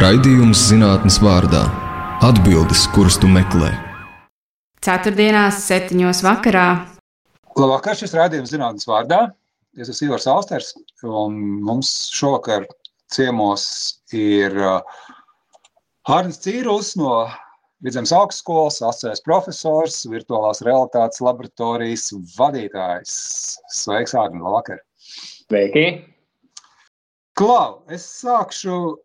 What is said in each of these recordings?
Raidījums zinātnes vārdā - atbildes, kuras tu meklē. Ceturtdienās, septiņos vakarā. Labvakar, šis raidījums zinātnes vārdā. Es esmu Ivars Alsters, un mums šovakar ciemos ir uh, Hārnis Cīrulis no Vidzemes augstskolas, asociēts profesors, virtuālās realitātes laboratorijas vadītājs. Sveiks, Hārni, labvakar! Sveiki! Klau, es sākšu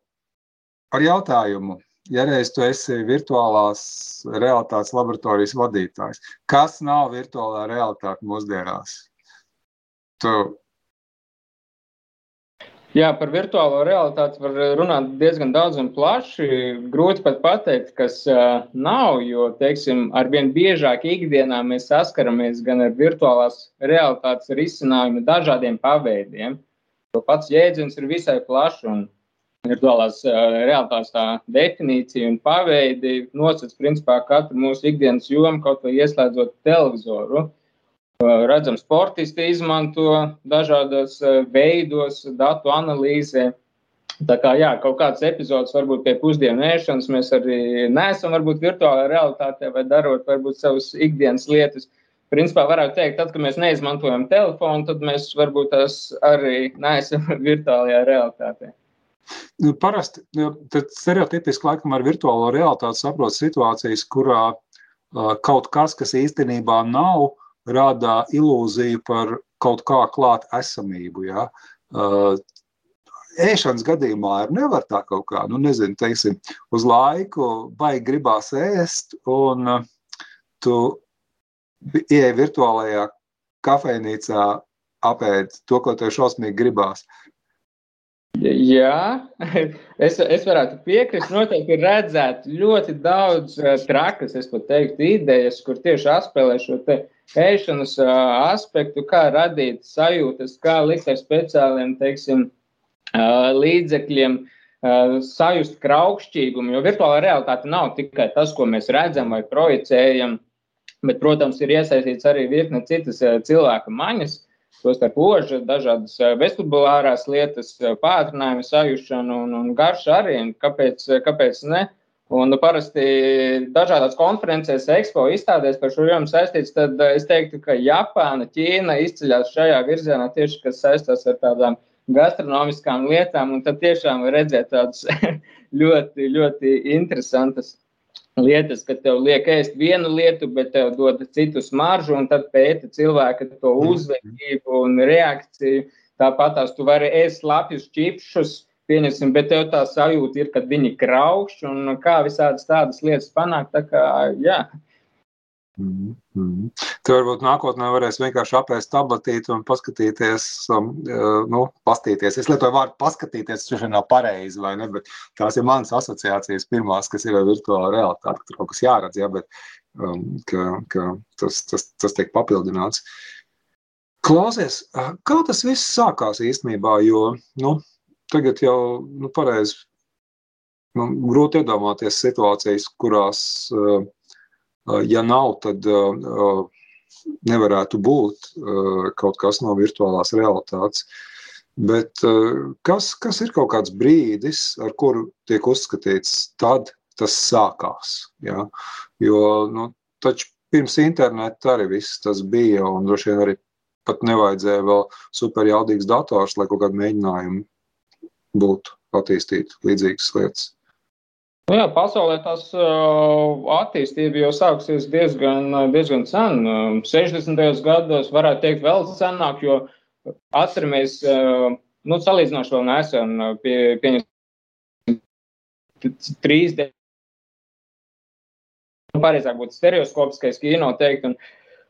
ar jautājumu. Ja reiz tu esi virtuālās realitātes laboratorijas vadītājs, kas nav virtuālā realitāte mūsdienās? Tu Jā, par virtuālo realitāti var runāt diezgan daudz un plaši. Grūti pat pateikt, kas uh, nav, jo, teiksim, arvien biežāk ikdienā mēs saskaramies gan ar virtuālās realitātes risinājumu dažādiem paveidiem. To pats jēdziens ir visai plašs un virtuālās realitātes tā definīcija un paveidi nosacīs principā katru mūsu ikdienas jomu, kaut vai ieslēdzot televizoru. Redzam, sportisti izmanto dažādos veidos, datu analīzē. Tā kā jā, kaut kāds epizods, varbūt pie pusdienu ēšanas, mēs arī neesam varbūt virtuālā realitātē vai darot varbūt savus ikdienas lietas. Principā varētu teikt, tad, kad mēs neizmantojam telefonu, tad mēs varbūt tās arī neesam virtuālajā realitātē. Nu, parasti nu, stereotipiski laikam ar virtuālo realitāti saprot situācijas, kurā kaut kas, kas īstenībā nav, rada ilūziju par kaut kā klāt esamību. Ja? Ēšanas gadījumā ir nevar tā kaut kā, nu, nezinu, teiksim, uz laiku baigi gribās ēst, un tu ieej virtuālajā kafejnīcā, apēd to, ko tev šausmīgi gribās. Jā, es, es varētu piekrist. Noteikti ir redzēt ļoti daudz uh, trakas, es pat teiktu, idejas, kur tieši atspēlē šo te ēšanas uh, aspektu, kā radīt sajūtas, kā likt ar speciāliem, teiksim, uh, līdzekļiem sajust kraukšķīgumu, jo virtuālā realitāte nav tikai tas, ko mēs redzam vai projicējam, bet, protams, ir iesaistīts arī virkne citas cilvēka maņas, Tostarp oža, dažādas eh, vestibulārās lietas, eh, pātrinājumu sajūšanu un, un garšu arī. Kāpēc, eh, kāpēc ne? Un nu, parasti dažādās konferencēs, ekspo izstādēs par šo jomu saistīts, tad es teiktu, ka Japāna, Ķīna izceļas šajā virzienā tieši, kas saistās ar tādām gastronomiskām lietām, un tad tiešām var redzēt tādas ļoti, ļoti interesantas lietas, ka tev liek ēst vienu lietu, bet tev dod citu smaržu, un tad pēta cilvēka to mhm. uzvedību un reakciju. Tāpat tās tu vari ēst lapjus čipšus, pieņemsim, bet tev tā sajūta ir, ka viņi kraukšķi un kā visādas tādas lietas panākt. Tā kā, jā, Mm -hmm. Tu varbūt nākotnē varēsi vienkārši apēst tabletīti un paskatīties, um, uh, nu, pastīties. Es lietoju vārdu paskatīties, tas nav pareizi, vai ne, bet tās ir manas asociācijas pirmās, kas ir virtuāla realitāte, ka tur kaut kas jāredz, ja, bet um, ka, ka tas, tas, tas tiek papildināts. Klausies, kā tas viss sākās īstenībā, jo, nu, tagad jau, nu, pareizi, nu, grūti iedomāties situācijas, kurās uh, Ja nav, tad nevarētu būt kaut kas no virtuālās realitātes. Bet kas, kas ir kaut kāds brīdis, ar kuru tiek uzskatīts, tad tas sākās? Ja? Jo nu, taču pirms interneta arī viss tas bija, un droši vien arī pat nevajadzēja vēl superjaudīgs dators, lai kaut kādi mēģinājumi būtu attīstīt līdzīgas lietas. Nu jā, pasaulē tas uh, attīstība jau sākusies diezgan, diezgan sen. 60. gados, varētu teikt, vēl senāk, jo atceramies, uh, nu, salīdzinoši vēl nesen, pie, pie 3D. Pareizāk būtu stereoskopiskais kino teikt. Un,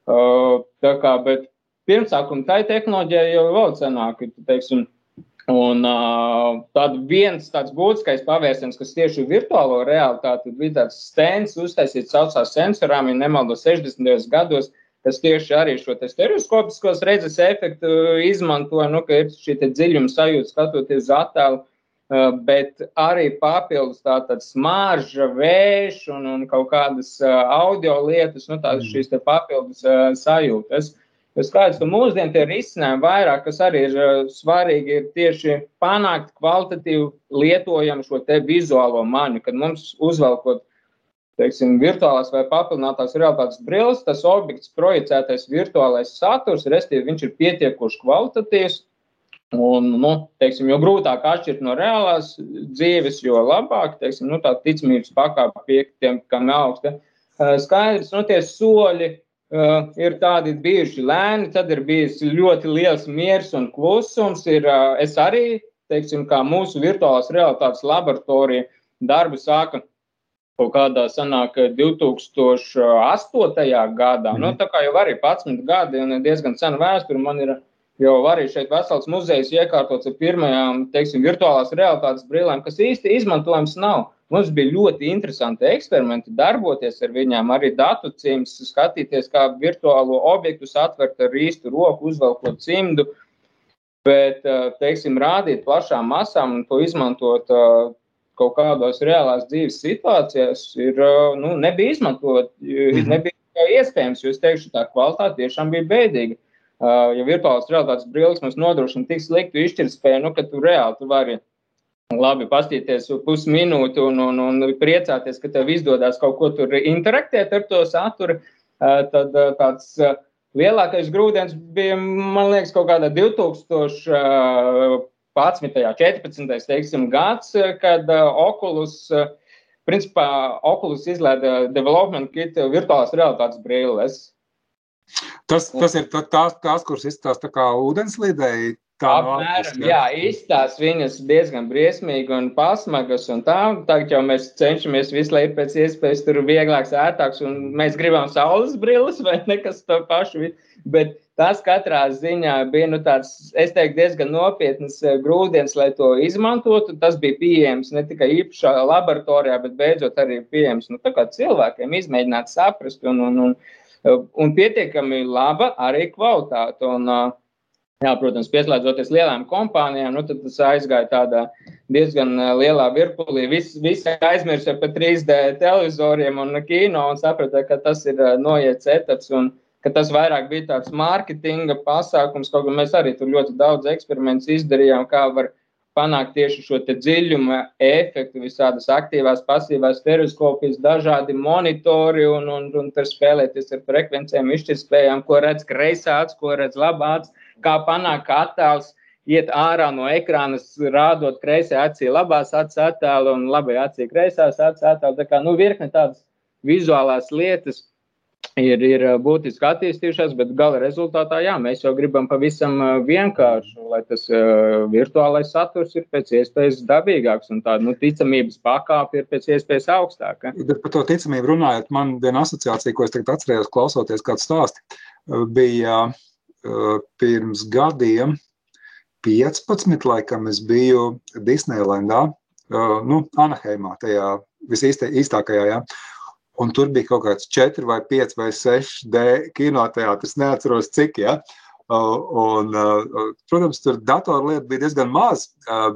uh, tā kā, bet pirmsākuma tai tehnoloģijai jau vēl senāk, teiksim, Un uh, tad viens tāds būtiskais pavērsiens, kas tieši ir virtuālo realitāti, bija tāds stends uztaisīts saucās sensorām, ja nemaldos 60. gados, kas tieši arī šo stereoskopiskos redzes efektu izmantoja, nu, ka ir šī dziļuma sajūta skatoties uz attēlu, uh, bet arī papildus tādas smarža, vējš un, un kaut kādas uh, audio lietas, nu, tādas šīs papildus uh, sajūtas. Bet skaidrs, ka mūsdienu tie risinājumi vairāk, kas arī ir svarīgi, ir tieši panākt kvalitatīvu lietojamu šo te vizuālo mani, kad mums uzvelkot teiksim, virtuālās vai papildinātās realitātes brilles, tas objekts, projicētais virtuālais saturs, respektīvi, viņš ir pietiekoši kvalitatīvs. Un, nu, teiksim, jo grūtāk atšķirt no reālās dzīves, jo labāk teiksim, nu, tā ticamības pakāpe pie tiem, kam augsta. Skaidrs, nu, tie soļi uh, ir tādi bijuši lēni, tad ir bijis ļoti liels miers un klusums. Ir, uh, es arī, teiksim, kā mūsu virtuālās realitātes laboratorija darbu sāku kaut kādā sanāk 2008. gadā. Mm. Nu, tā kā jau arī 11 gadi un diezgan sena vēsture man ir. Jo arī šeit vesels muzejs iekārtots ar pirmajām, teiksim, virtuālās realitātes brīlēm, kas īsti izmantojams nav. Mums bija ļoti interesanti eksperimenti, darboties ar viņiem, arī datu cimds, skatīties, kā virtuālo objektu atvert ar īstu roku, uzvelkot cimdu. Bet, teiksim, rādīt plašām masām un to izmantot kaut kādās reālās dzīves situācijās ir, nu, nebija izmantot, mhm. nebija iespējams, jo es teikšu, tā kvalitāte tiešām bija bēdīga. Ja virtuālās realitātes brilles mums nodrošina tik sliktu izšķirtspēju, nu, ka tu reāli tu vari labi pastīties pusminūti un, un, un priecāties, ka tev izdodas kaut ko tur interaktēt ar to saturu, tad tāds lielākais grūdienis bija, man liekas, kaut kādā 2000. 11. 14. Teiksim, gads, kad Oculus, principā, Oculus izlaida development kit virtuālās realitātes brilles. Tas, tas ir tās, tās kuras izstāsta kā ūdenslīdēji. Apmēram, jā, izstāsta viņas diezgan briesmīgi un pasmagas. Un tā, tagad jau mēs cenšamies visu laiku pēc iespējas tur vieglāks, ērtāks, un mēs gribam saules brilles vai nekas to pašu. Bet Tas katrā ziņā bija nu, tāds, es teiktu, diezgan nopietns eh, grūdienis, lai to izmantotu. Tas bija pieejams ne tikai īpašā laboratorijā, bet beidzot arī pieejams nu, cilvēkiem, izmēģināt saprast un, un, un, un pietiekami laba arī kvalitāte. Un, Jā, protams, pieslēdzoties lielām kompānijām, nu, tas aizgāja tādā diezgan lielā virpulī. Visi vis aizmirsa par 3D televizoriem un kino un saprata, ka tas ir noiets etaps. Un, ka tas vairāk bija tāds mārketinga pasākums, kaut gan mēs arī tur ļoti daudz eksperimentus izdarījām, kā var panākt tieši šo dziļuma efektu, visādas aktīvās, pasīvās stereoskopijas, dažādi monitori un, un, un tur spēlēties ar frekvencēm, izšķirtspējām, ko redz kreisāts, ko redz labāts, kā panākt, attēls iet ārā no ekrāna, rādot kreisajā acī labās acis attēlu un labajā acī kreisās acis attēlu. Tā kā, nu, virkne tādas vizuālās lietas, ir, ir būtiski attīstījušās, bet gala rezultātā jā, mēs jau gribam pavisam vienkāršu, lai tas uh, virtuālais saturs ir pēc iespējas dabīgāks un tāda nu, ticamības pakāpe ir pēc iespējas augstāka. Bet par to ticamību runājot, man viena asociācija, ko es tagad atcerējos, klausoties kādu stāstu, bija pirms gadiem 15, laikam es biju Disneylandā, nu, Anaheimā, tajā visīstākajā, jā. Ja? Un tur bija kaut kāds 4 vai 5 vai 6 D kinoteātris, neatceros cik. Ja? Un, protams, tur datorlietu bija diezgan maz,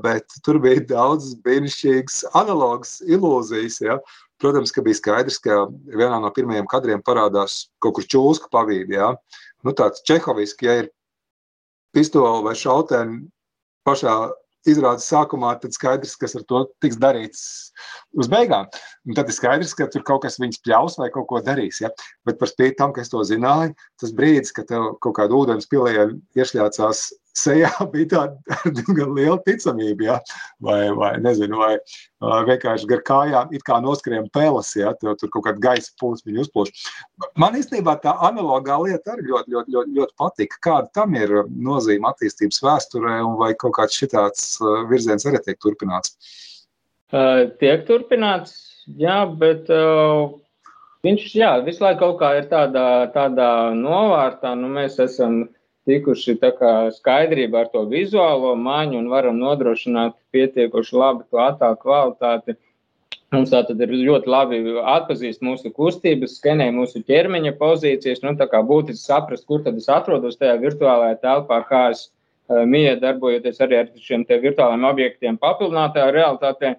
bet tur bija daudz brīnišķīgas analogas ilūzijas. Ja? Protams, ka bija skaidrs, ka vienā no pirmajiem kadriem parādās kaut kur čūska pavīdi. Ja? Nu, tāds čehoviski, ja ir pistole vai šautēni pašā izrādes sākumā, tad skaidrs, kas ar to tiks darīts uz beigām. Un tad ir skaidrs, ka tur kaut kas viņus pļaus vai kaut ko darīs. Ja? Bet par spīti tam, ka es to zināju, tas brīdis, kad tev kaut kāda ūdens pilēja iešļācās sejā, bija tāda diezgan liela ticamība. Ja? Vai, vai, nezinu, vai vienkārši gar kājām it kā noskrien peles, ja tev tur kaut kāda gaisa pūles viņu uzplūš. Man īstenībā tā analogā lieta arī ļoti, ļoti, ļoti, ļoti patika. Kāda tam ir nozīme attīstības vēsturē un vai kaut kāds šitāds virziens arī tiek turpināts? Uh, tiek turpināts, jā, bet uh, viņš jā, visu laiku kaut kā ir tādā, tādā novārtā. Nu, mēs esam tikuši skaidrībā ar to vizuālo maņu un varam nodrošināt pietiekoši labu attēlu kvalitāti. Mums tā tad ir ļoti labi atpazīst mūsu kustības, skenē mūsu ķermeņa pozīcijas, nu tā kā būtiski saprast, kur tad es atrodos tajā virtuālajā telpā, kā es uh, mīja darbojoties arī ar šiem te virtuālajiem objektiem papildinātajā realitātē.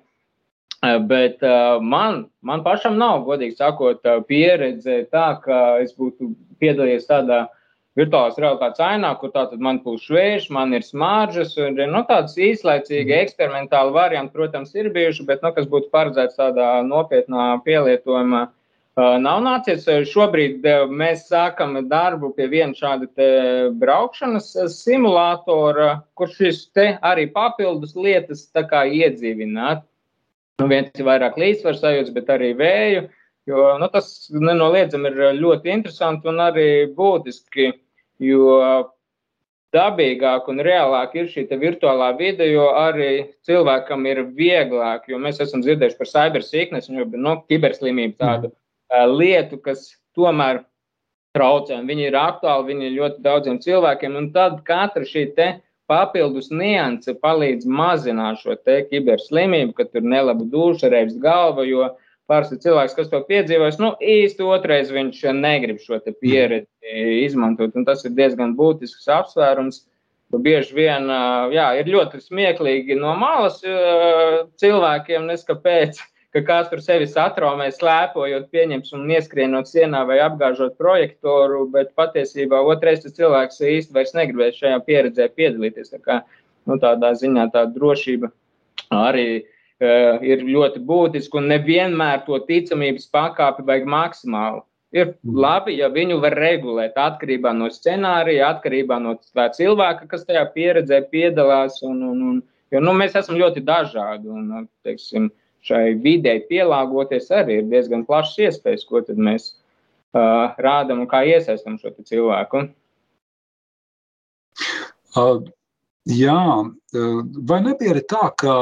Uh, bet uh, man, man pašam nav, godīgi sakot, pieredze tā, ka es būtu piedalījies tādā uh, virtuālās realitātes ainā, kur tātad man pūš vējš, man ir smāržas, un nu, tāds īslaicīgi mhm. eksperimentāli varianti, protams, ir bijuši, bet, nu, kas būtu paredzēts tādā nopietnā pielietojumā, nav nācies. Šobrīd mēs sākam darbu pie viena šāda braukšanas simulātora, kur šis te arī papildus lietas tā iedzīvināt. Nu, viens ir vairāk līdzsvars sajūts, bet arī vēju. Jo, nu, tas nenoliedzami ir ļoti interesanti un arī būtiski jo dabīgāk un reālāk ir šī virtuālā vide, jo arī cilvēkam ir vieglāk, jo mēs esam dzirdējuši par cybersīknes, nu, no kiberslimību tādu mm. lietu, kas tomēr traucē. Viņi ir aktuāli, viņi ir ļoti daudziem cilvēkiem, un tad katra šī te papildus nianse palīdz mazināt šo te kiberslimību, ka tur nelaba duša, reibs galva, jo uh, parasti cilvēks, kas to piedzīvojis, nu, īsti otrais viņš negrib šo pieredzi izmantot. Tas ir diezgan būtisks apsvērums. Bieži vien jā, ir ļoti smieklīgi no malas cilvēkiem, neskapēc, ka kāds tur sevi satraumē, slēpojot, pieņems un ieskrienot sienā vai apgāžot projektoru, bet patiesībā otrais cilvēks īsti vairs negribēs šajā pieredzē piedalīties. Tā kā, nu, tādā ziņā tā drošība arī ir ir ļoti būtiski un nevienmēr to ticamības pakāpi vajag maksimāli. Ir mhm. labi, ja viņu var regulēt atkarībā no scenārija, atkarībā no cilvēka, kas tajā pieredzē piedalās. Un, un, un, jo, nu, mēs esam ļoti dažādi un teiksim, šai videi pielāgoties arī ir diezgan plašs iespējas, ko mēs uh, rādām un kā iesaistām šo cilvēku. Uh, jā, vai nebija arī tā, ka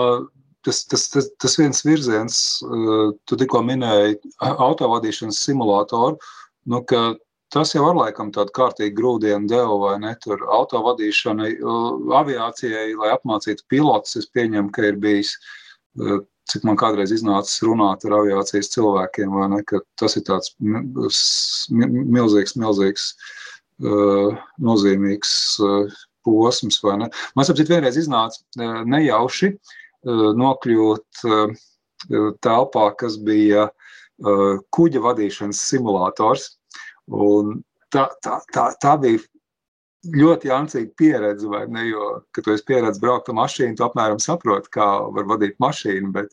tas, tas, tas, tas viens virziens, uh, tu tikko minēji autovadīšanas simulātoru, nu, ka tas jau ar laikam tādu kārtīgu grūdienu deva, vai ne? Tur autovadīšana, uh, aviācijai, lai apmācītu pilotus, es pieņemu, ka ir bijis, uh, cik man kādreiz iznācis runāt ar aviācijas cilvēkiem, vai ne, ka tas ir tāds milzīgs, milzīgs, nozīmīgs posms, vai ne? Man saprāt, vienreiz iznāca nejauši, Eh, nokļūt eh, telpā, kas bija eh, kuģa vadīšanas simulators. Un tā, tā, tā, tā bija ļoti jancīga pieredze, vai ne? Jo, kad tu esi pieredzējis braukt ar mašīnu, tu apmēram saproti, kā var vadīt mašīnu. Bet,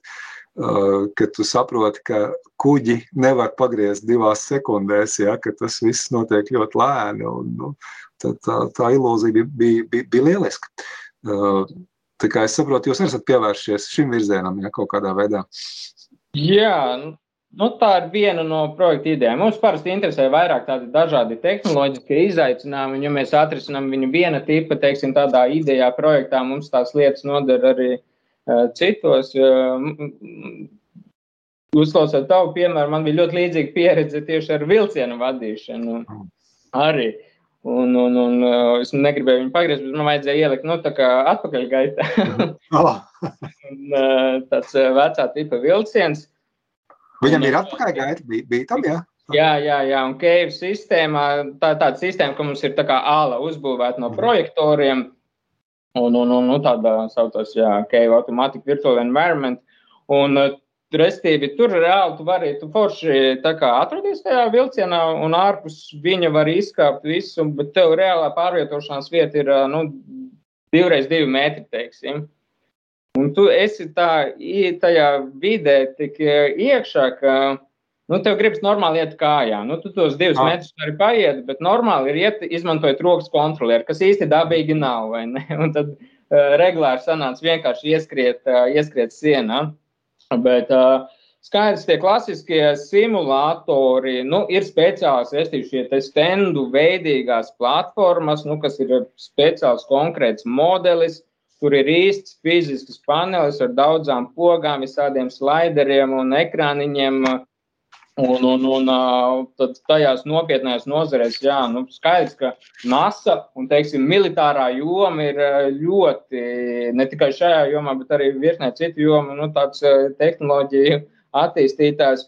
uh, kad tu saproti, ka kuģi nevar pagriezt divās sekundēs, ja, tas viss notiek ļoti lēni, un, nu, tā, tā, tā ilūzija bija, bija, bija, bija lieliska. Uh, Tā kā es saprotu, jūs esat pievēršies šim virzienam, ja kaut kādā veidā. Jā, nu, tā ir viena no projekta idejām. Mums parasti interesē vairāk tādi dažādi tehnoloģiskie izaicinājumi, un ja mēs atrisinām viņu viena tipa, teiksim, tādā idejā, projektā, mums tās lietas noder arī uh, citos. Uh, Uzklausot tavu piemēru, man bija ļoti līdzīga pieredze tieši ar vilcienu vadīšanu. Arī. Uh, Un, un, un uh, es negribēju viņu pagriezt, bet man vajadzēja ielikt nu, tā kā atpakaļgaitā. oh. un, uh, tāds uh, vecā tipa vilciens. Viņam un, ir atpakaļgaita, bija, bija tam, jā? Jā, jā, jā, un Keivu sistēmā, tā ir tāda sistēma, ka mums ir tā kā āla uzbūvēta no mhm. projektoriem, un, un, un, un tāda saucas, jā, Keivu Automatic Virtual Environment, un Restīvi, tur reāli tu vari, tu forši atrodies tajā vilcienā un ārpus viņa var izkāpt visu, bet tev reālā pārvietošanās vieta ir nu, divreiz divi metri, teiksim. Un tu esi tā, tajā vidē tik iekšā, ka nu, tev gribas normāli iet kājā. Nu, tu tos divus ah. metrus vari paiet, bet normāli ir iet, izmantojot rokas kontrolieri, kas īsti dabīgi nav. Un tad uh, regulāri sanāca vienkārši ieskriet, uh, ieskriet sienā. Bet uh, skaidrs, tie klasiskie simulātori nu, ir speciāls, restīvi šie stendu veidīgās platformas, nu, kas ir speciāls konkrēts modelis. Tur ir īsts fizisks panelis ar daudzām pogām, visādiem slaideriem un ekrāniņiem. Un, un, un tajās nopietnējās nozarēs, jā, nu, skaidrs, ka NASA un, teiksim, militārā joma ir ļoti, ne tikai šajā jomā, bet arī virknē citu jomu, nu, tāds tehnoloģiju attīstītājs.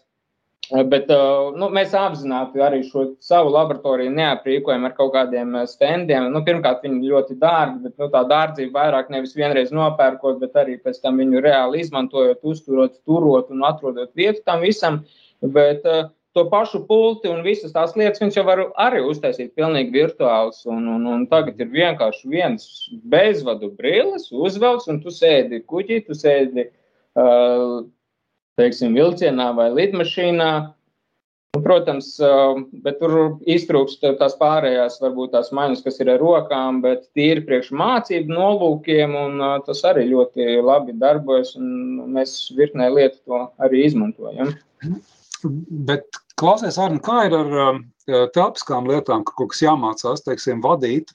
Bet nu, mēs apzināti arī šo savu laboratoriju neaprīkojam ar kaut kādiem standiem. Nu, pirmkārt, viņi ļoti dārgi, bet nu, tā dārdzība vairāk nevis vienreiz nopērkot, bet arī pēc tam viņu reāli izmantojot, uzturot, turot un atrodot vietu tam visam. Uh, Bet uh, to pašu pulti un visas tās lietas viņš jau var arī uztaisīt pilnīgi virtuāls. Un, un, un tagad ir vienkārši viens bezvadu brilles, uzvelks, un tu sēdi kuģī, tu sēdi, uh, teiksim, vilcienā vai lidmašīnā. Nu, protams, bet tur iztrūkst tās pārējās, varbūt tās maņas, kas ir ar rokām, bet tīri priekš mācību nolūkiem, un tas arī ļoti labi darbojas, un mēs virknē lietu to arī izmantojam. Bet klausies, Arni, kā ir ar telpiskām lietām, ka kaut kas jāmācās, teiksim, vadīt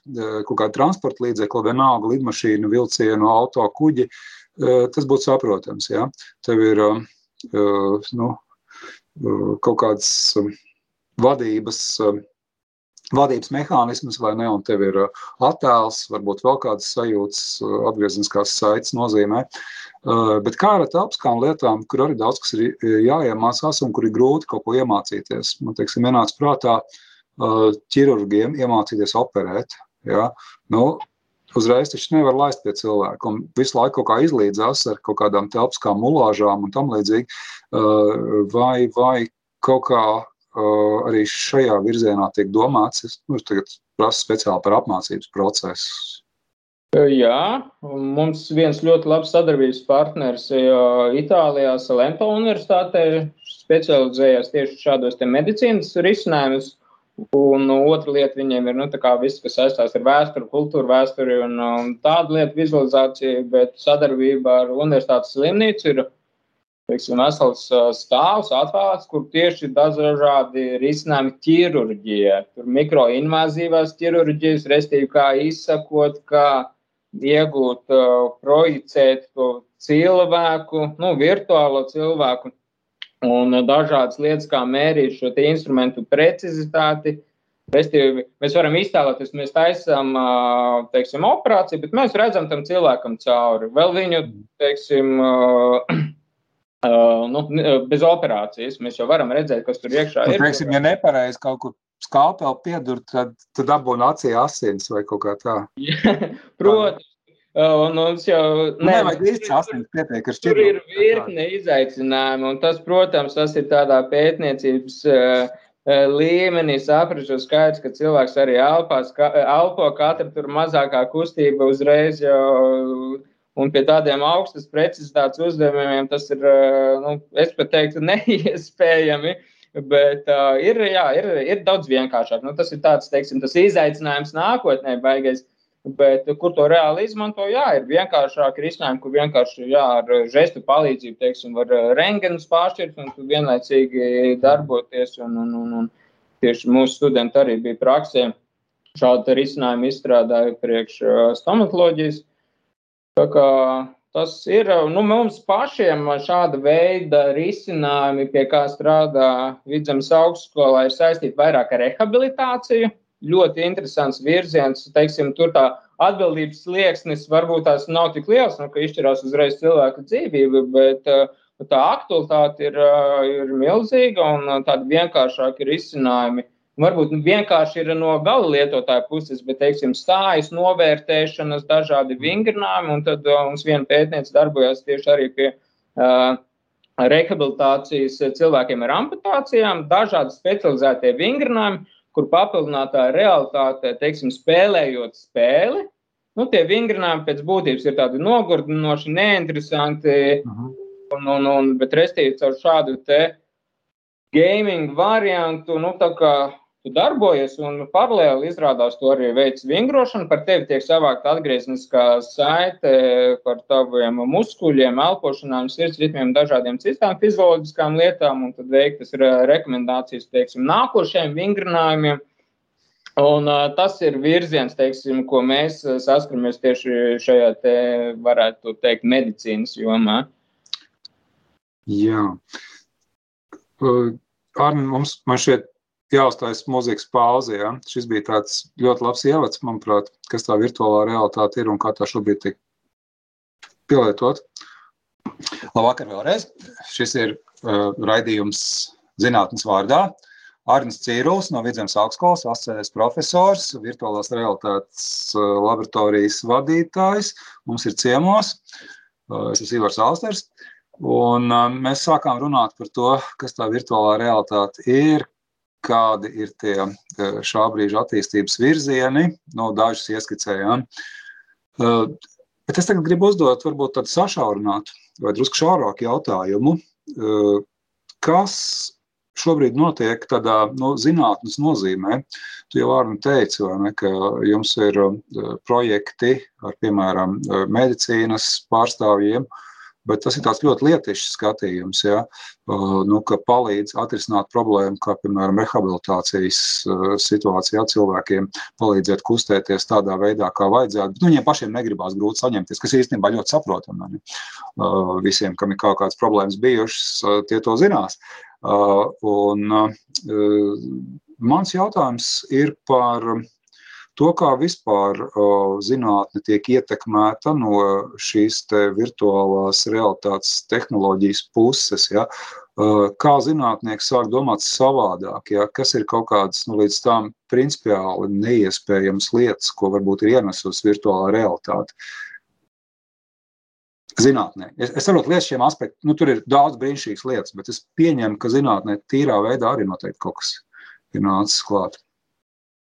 kaut kādu transporta līdzekli, vienalga lidmašīnu, vilcienu, auto, kuģi, tas būtu saprotams, jā? Tev ir, nu, kaut kādas vadības, vadības mehānismus, vai ne, un tev ir attēls, varbūt vēl kādas sajūtas, atgriezniskās saites nozīmē. Bet kā ar telpiskām lietām, kur arī daudz kas ir jāiemācās un kur ir grūti kaut ko iemācīties? Man teiksim, ienāca prātā ķirurgiem iemācīties operēt. Ja? Nu, uzreiz taču nevar laist pie cilvēka. Un visu laiku kaut kā izlīdzās ar kaut kādām telpiskām mulāžām un tam līdzīgi. Vai, vai kaut kā arī šajā virzienā tiek domāts? Es nu, tagad prasu speciāli par apmācības procesu. Jā, mums viens ļoti labs sadarbības partners Itālijā, Salento universitātē, specializējas tieši šādos medicīnas risinājumus. Un otra lieta viņiem ir nu, viss, kas saistās ar vēsturi, kultūru vēsturi un, un tādu lietu vizualizāciju, bet sadarbība ar universitātes slimnīcu ir teiksim, vesels stāvs atvēlēts, kur tieši dažādi risinājumi ķirurģijā. Tur mikroinvazīvās ķirurģijas, restīvi kā izsakot, kā iegūt, projicēt to cilvēku, nu, virtuālo cilvēku un dažādas lietas, kā mērīt šo instrumentu precizitāti. Restīvi, mēs varam iztēloties, mēs taisām teiksim, operāciju, bet mēs redzam tam cilvēkam cauri. Vēl viņu, teiksim, uh, nu, bez operācijas mēs jau varam redzēt, kas tur iekšā nu, ir. Teiksim, ja nepareizi kaut kur skāpeli piedur, tad, tad dabūna acī asins vai kaut kā tā. Protams. Un mums jau nu, ne, nevajag īsti asins pietiek. Tur ir virkne izaicinājumu, un tas, protams, tas ir tādā pētniecības uh, līmenī saprastu skaidrs, ka cilvēks arī elpās, ka, elpo katra tur mazākā kustība uzreiz jau. Un pie tādiem augstas precizitātes uzdevumiem tas ir, nu, es pat teiktu, neiespējami. Uh, Bet uh, ir, jā, ir, ir daudz vienkāršāk. Nu, tas ir tāds, teiksim, tas izaicinājums nākotnē, baigais. Bet, kur to reāli izmanto, jā, ir vienkāršāk risinājumi, kur vienkārši jā, ar žestu palīdzību, teiksim, var rengenus pāršķirt un vienlaicīgi darboties. Un, un, un, un tieši mūsu studenti arī bija praksē šādu risinājumu izstrādāju priekš stomatoloģijas. Tā kā Tas ir nu, mums pašiem šāda veida risinājumi, pie kā strādā Vidzemes augstskolā, ir saistīti vairāk ar rehabilitāciju. Ļoti interesants virziens. Teiksim, tur tā atbildības slieksnis varbūt tās nav tik liels, nu, ka izšķirās uzreiz cilvēka dzīvība, bet uh, tā aktualitāte ir, uh, ir milzīga un tādi vienkāršāki risinājumi Varbūt nu, vienkārši ir no gala lietotāja puses, bet, teiksim, stājas novērtēšanas, dažādi vingrinājumi, un tad uh, mums viena pētniece darbojas tieši arī pie uh, rehabilitācijas cilvēkiem ar amputācijām, dažādi specializētie vingrinājumi, kur papildinātā realitāte, teiksim, spēlējot spēli, nu, tie vingrinājumi pēc būtības ir tādi nogurdinoši, neinteresanti, uh mhm. -huh. un, un, un, bet restīvi caur šādu te gaming variantu, nu, tā kā tu darbojies, un paralēli izrādās to arī veids vingrošana. Par tevi tiek savākta atgriezniskā saite par taviem muskuļiem, elpošanām, sirds ritmiem, dažādiem citām fizioloģiskām lietām, un tad veiktas ir rekomendācijas, teiksim, nākošajiem vingrinājumiem. Un, uh, tas ir virziens, teiksim, ko mēs saskaramies tieši šajā, te, varētu teikt, medicīnas jomā. Jā. Uh, Arni, mums šeit jāuztais mūzikas pauze. Ja? Šis bija tāds ļoti labs ievads, manuprāt, kas tā virtuālā realitāte ir un kā tā šobrīd tiek pielietot. Labvakar vēlreiz. Šis ir uh, raidījums zinātnes vārdā. Arnis Cīrulis no Vidzemes augstskolas, asociētais profesors, virtuālās realitātes uh, laboratorijas vadītājs. Mums ir ciemos. Uh, es esmu Ivars Alsters. Un mēs sākām runāt par to, kas tā virtuālā realitāte ir, kādi ir tie šā brīža attīstības virzieni. Nu, dažus ieskicējām. Bet es tagad gribu uzdot varbūt tādu sašaurinātu vai drusku šaurāku jautājumu. Kas šobrīd notiek tādā nu, zinātnes nozīmē? Tu jau Arni teici, ne, ka jums ir projekti ar, piemēram, medicīnas pārstāvjiem, uh, Bet tas ir ļoti lietišs skatījums, ja, nu, ka palīdz atrisināt problēmu, kā piemēram rehabilitācijas situācijā cilvēkiem, palīdzēt kustēties tādā veidā, kā vajadzētu. Bet, nu, viņiem pašiem negribās grūti saņemties, kas īstenībā ļoti saprotami. Visiem, kam ir kaut kādas problēmas bijušas, tie to zinās. Un mans jautājums ir par To, kā vispār zinātne tiek ietekmēta no šīs virtuālās realitātes tehnoloģijas puses, ja, kā zinātnieks sāk domāt savādāk, ja, kas ir kaut kādas nu, līdz tam principiāli neiespējamas lietas, ko varbūt ir ienesusi virtuālā realitāte. Zinātnē. Es, es saprotu, lietas šiem aspektiem, nu, tur ir daudz brīnišķīgas lietas, bet es pieņemu, ka zinātnē tīrā veidā arī noteikti kaut kas ir nācis klāt.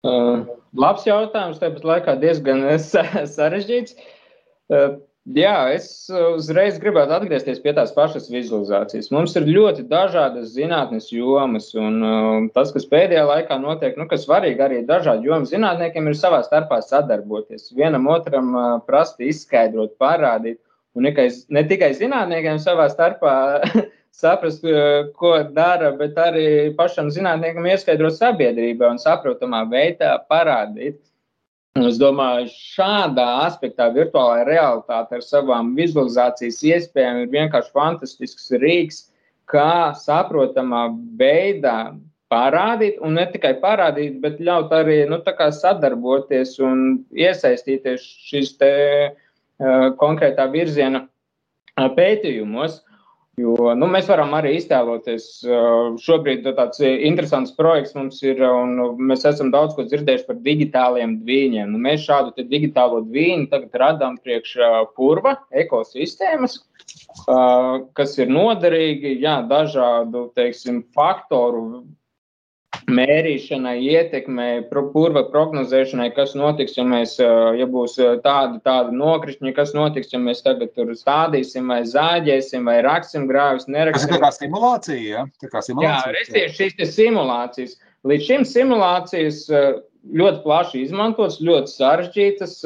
Uh, labs jautājums, tāpat laikā diezgan sarežģīts. Uh, jā, es uzreiz gribētu atgriezties pie tās pašas vizualizācijas. Mums ir ļoti dažādas zinātnes jomas, un uh, tas, kas pēdējā laikā notiek, nu, kas svarīgi arī dažādu jomu zinātniekiem, ir savā starpā sadarboties. Vienam otram prasti izskaidrot, parādīt, un ne tikai zinātniekiem savā starpā saprast, ko dara, bet arī pašam zinātniekam ieskaidrot sabiedrībā un saprotamā veidā parādīt. Es domāju, šādā aspektā virtuālā realitāte ar savām vizualizācijas iespējām ir vienkārši fantastisks rīks, kā saprotamā veidā parādīt, un ne tikai parādīt, bet ļaut arī nu, sadarboties un iesaistīties šīs te, uh, konkrētā virziena pētījumos. Jo, nu, mēs varam arī iztēloties, šobrīd tāds interesants projekts mums ir, un mēs esam daudz ko dzirdējuši par digitāliem dviņiem. Nu, mēs šādu digitālo dviņu tagad radām priekš purva ekosistēmas, kas ir noderīgi jā, dažādu teiksim, faktoru mērīšanai, ietekmei, purva prognozēšanai, kas notiks, ja, mēs, ja būs tādi, tādi nokrišņi, kas notiks, ja mēs tagad tur stādīsim vai zāģēsim vai raksim grāvis, neraksim. Tas ir kā simulācija, ja? Tā kā simulācija. Jā, resties šīs simulācijas. Līdz šim simulācijas ļoti plaši izmantotas, ļoti sarežģītas.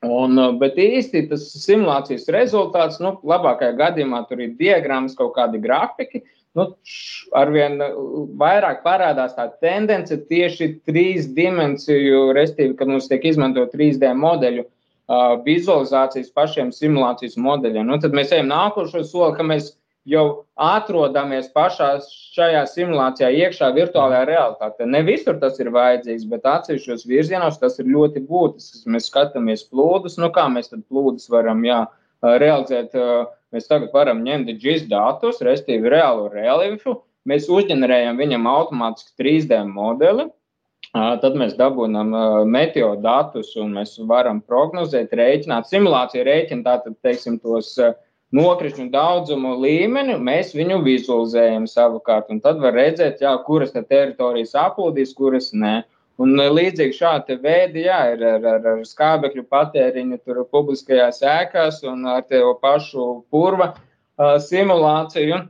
Un, bet īsti tas simulācijas rezultāts, nu, labākajā gadījumā tur ir diagrammas, kaut kādi grafiki, uh, nu, arvien vairāk parādās tā tendence tieši trīs dimensiju, respektīvi, kad mums tiek izmantot 3D modeļu uh, vizualizācijas pašiem simulācijas modeļiem. Nu, tad mēs ejam nākošo soli, ka mēs jau atrodamies pašā šajā simulācijā, iekšā virtuālajā realitātē. Ne visur tas ir vajadzīgs, bet atsevišķos virzienos tas ir ļoti būtisks. Mēs skatāmies plūdus, nu kā mēs tad plūdus varam jā, realizēt. Uh, Mēs tagad varam ņemt GIS datus, respektīvi reālo reliefu. Mēs uzģenerējam viņam automātiski 3D modeli. Tad mēs dabūjam meteo datus un mēs varam prognozēt, rēķināt. Simulācija rēķina tātad, teiksim, tos nokrišņu daudzumu līmeni, mēs viņu vizualizējam savukārt. Un tad var redzēt, jā, kuras teritorijas aplūdīs, kuras nē. Un e, līdzīgi šādi veidi jā, ir ar, ar, ar skābekļu patēriņu publiskajās ēkās un ar te pašu purva uh, simulāciju.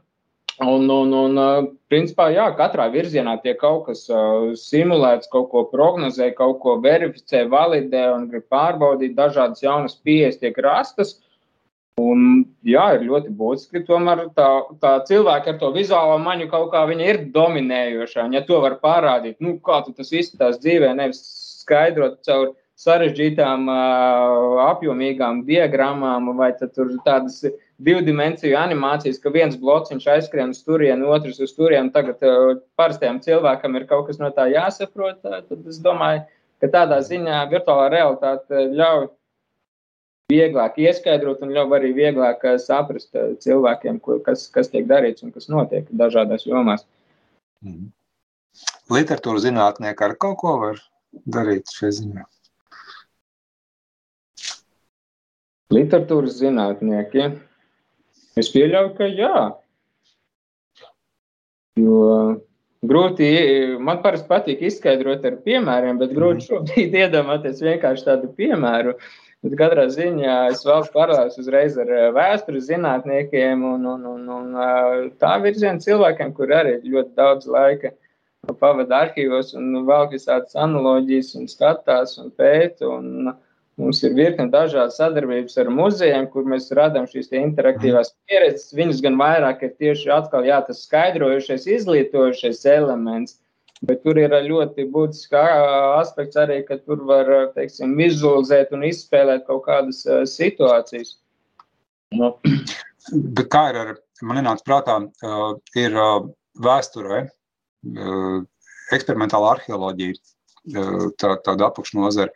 Un, un, un uh, principā, jā, katrā virzienā tiek kaut kas uh, simulēts, kaut ko prognozē, kaut ko verificē, validē un grib pārbaudīt. Dažādas jaunas pieejas tiek rastas. Uh, Un, jā, ir ļoti būtiski. Tomēr tā, tā cilvēka ar to vizuālo maņu kaut kā ir dominējošā. Ja to var parādīt, nu, kā tas izskatās dzīvē, nevis skaidrot caur sarežģītām, apjomīgām diagrammām vai tādas divu dimensiju animācijas, ka viens blociņš aizskrien uz turieni, otrs uz turieni. Tagad parastajam cilvēkam ir kaut kas no tā jāsaprot. Tad es domāju, ka tādā ziņā virtuālā realitāte ļauj vieglāk ieskaidrot un ļauj arī vieglāk eh, saprast eh, cilvēkiem, kas, kas tiek darīts un kas notiek dažādās jomās. Mm. Literatūra zinātnieki ar kaut ko var darīt šajā ziņā. Literatūras zinātnieki. Es pieļauju, ka jā. Jo grūti, man parasti patīk izskaidrot ar piemēriem, bet grūti šobrīd iedomāties vienkārši tādu piemēru. Bet katrā ziņā es vēl paralēlos uzreiz ar vēstures zinātniekiem un, un, un, un tā virziena cilvēkiem, kur arī ļoti daudz laika pavada arhīvos un vēl visādas analoģijas un skatās un pēta. Un, Mums ir virkne dažādas sadarbības ar muzejiem, kur mēs radām šīs interaktīvās pieredzes. Viņas gan vairāk ir tieši atkal, jā, tas skaidrojušais, izglītojušais elements, bet tur ir ļoti būtisks aspekts arī, ka tur var, teiksim, vizualizēt un izspēlēt kaut kādas uh, situācijas. No. Bet kā ir ar, man nenāca prātā, uh, ir uh, vēsturē, uh, eksperimentāla arheoloģija, uh, tā, tāda apakšnozara,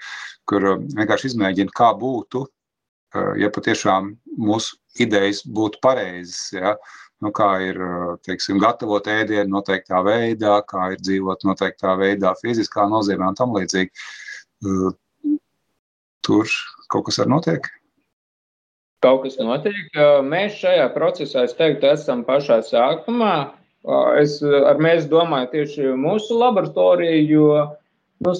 kur uh, vienkārši izmēģina, kā būtu, uh, ja patiešām mūsu idejas būtu pareizas. Ja? Nu, kā ir teiksim, gatavot ēdienu noteiktā veidā, kā ir dzīvot noteiktā veidā, fiziskā nozīmē un tam līdzīgi. Tur kaut kas arī notiek. Kaut kas notiek. Mēs šajā procesā, es teiktu, esam pašā sākumā. Es ar mēs domāju tieši mūsu laboratoriju, jo nu,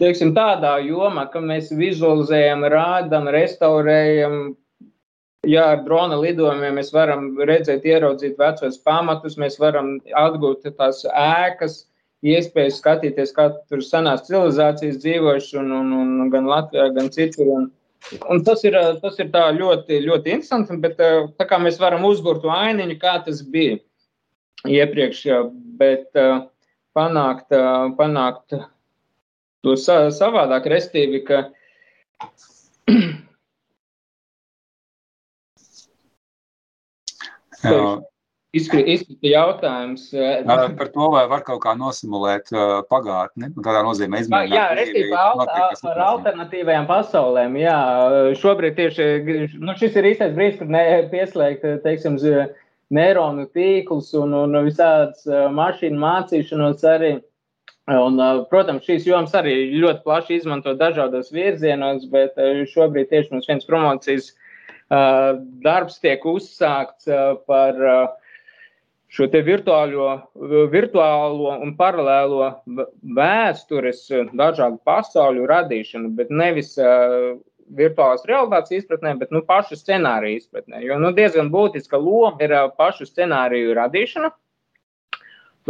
teiksim, tādā jomā, ka mēs vizualizējam, rādām, restaurējam. Jā, ar drona lidojumiem mēs varam redzēt, ieraudzīt vecos pamatus, mēs varam atgūt tās ēkas, iespējas skatīties, kā tur senās civilizācijas dzīvojuši, un, un, un gan Latvijā, gan citur. Un, un tas ir, tas ir ļoti, ļoti interesanti, bet tā kā mēs varam uzbūrt to ainiņu, kā tas bija iepriekš, bet panākt, panākt to sa savādāk, restīvi, ka Izkrita jautājums. Par to, vai var kaut kā nosimulēt pagātni, nu, tādā nozīmē izmēģināt. Jā, restīvi par alternatīvajām pasaulēm. Jā, šobrīd tieši, nu šis ir īstais brīdis, kad pieslēgt, teiksim, neironu tīklus un, un visādas mašīnu mācīšanos arī. Un, protams, šīs jomas arī ļoti plaši izmanto dažādos virzienos, bet šobrīd tieši mums viens promocijas darbs tiek uzsākts par šo virtuālo, virtuālo un paralēlo vēstures dažādu pasauļu radīšanu, bet nevis virtuālās realitātes izpratnē, bet nu, pašu scenāriju izpratnē. Jo nu, diezgan būtiska loma ir pašu scenāriju radīšana.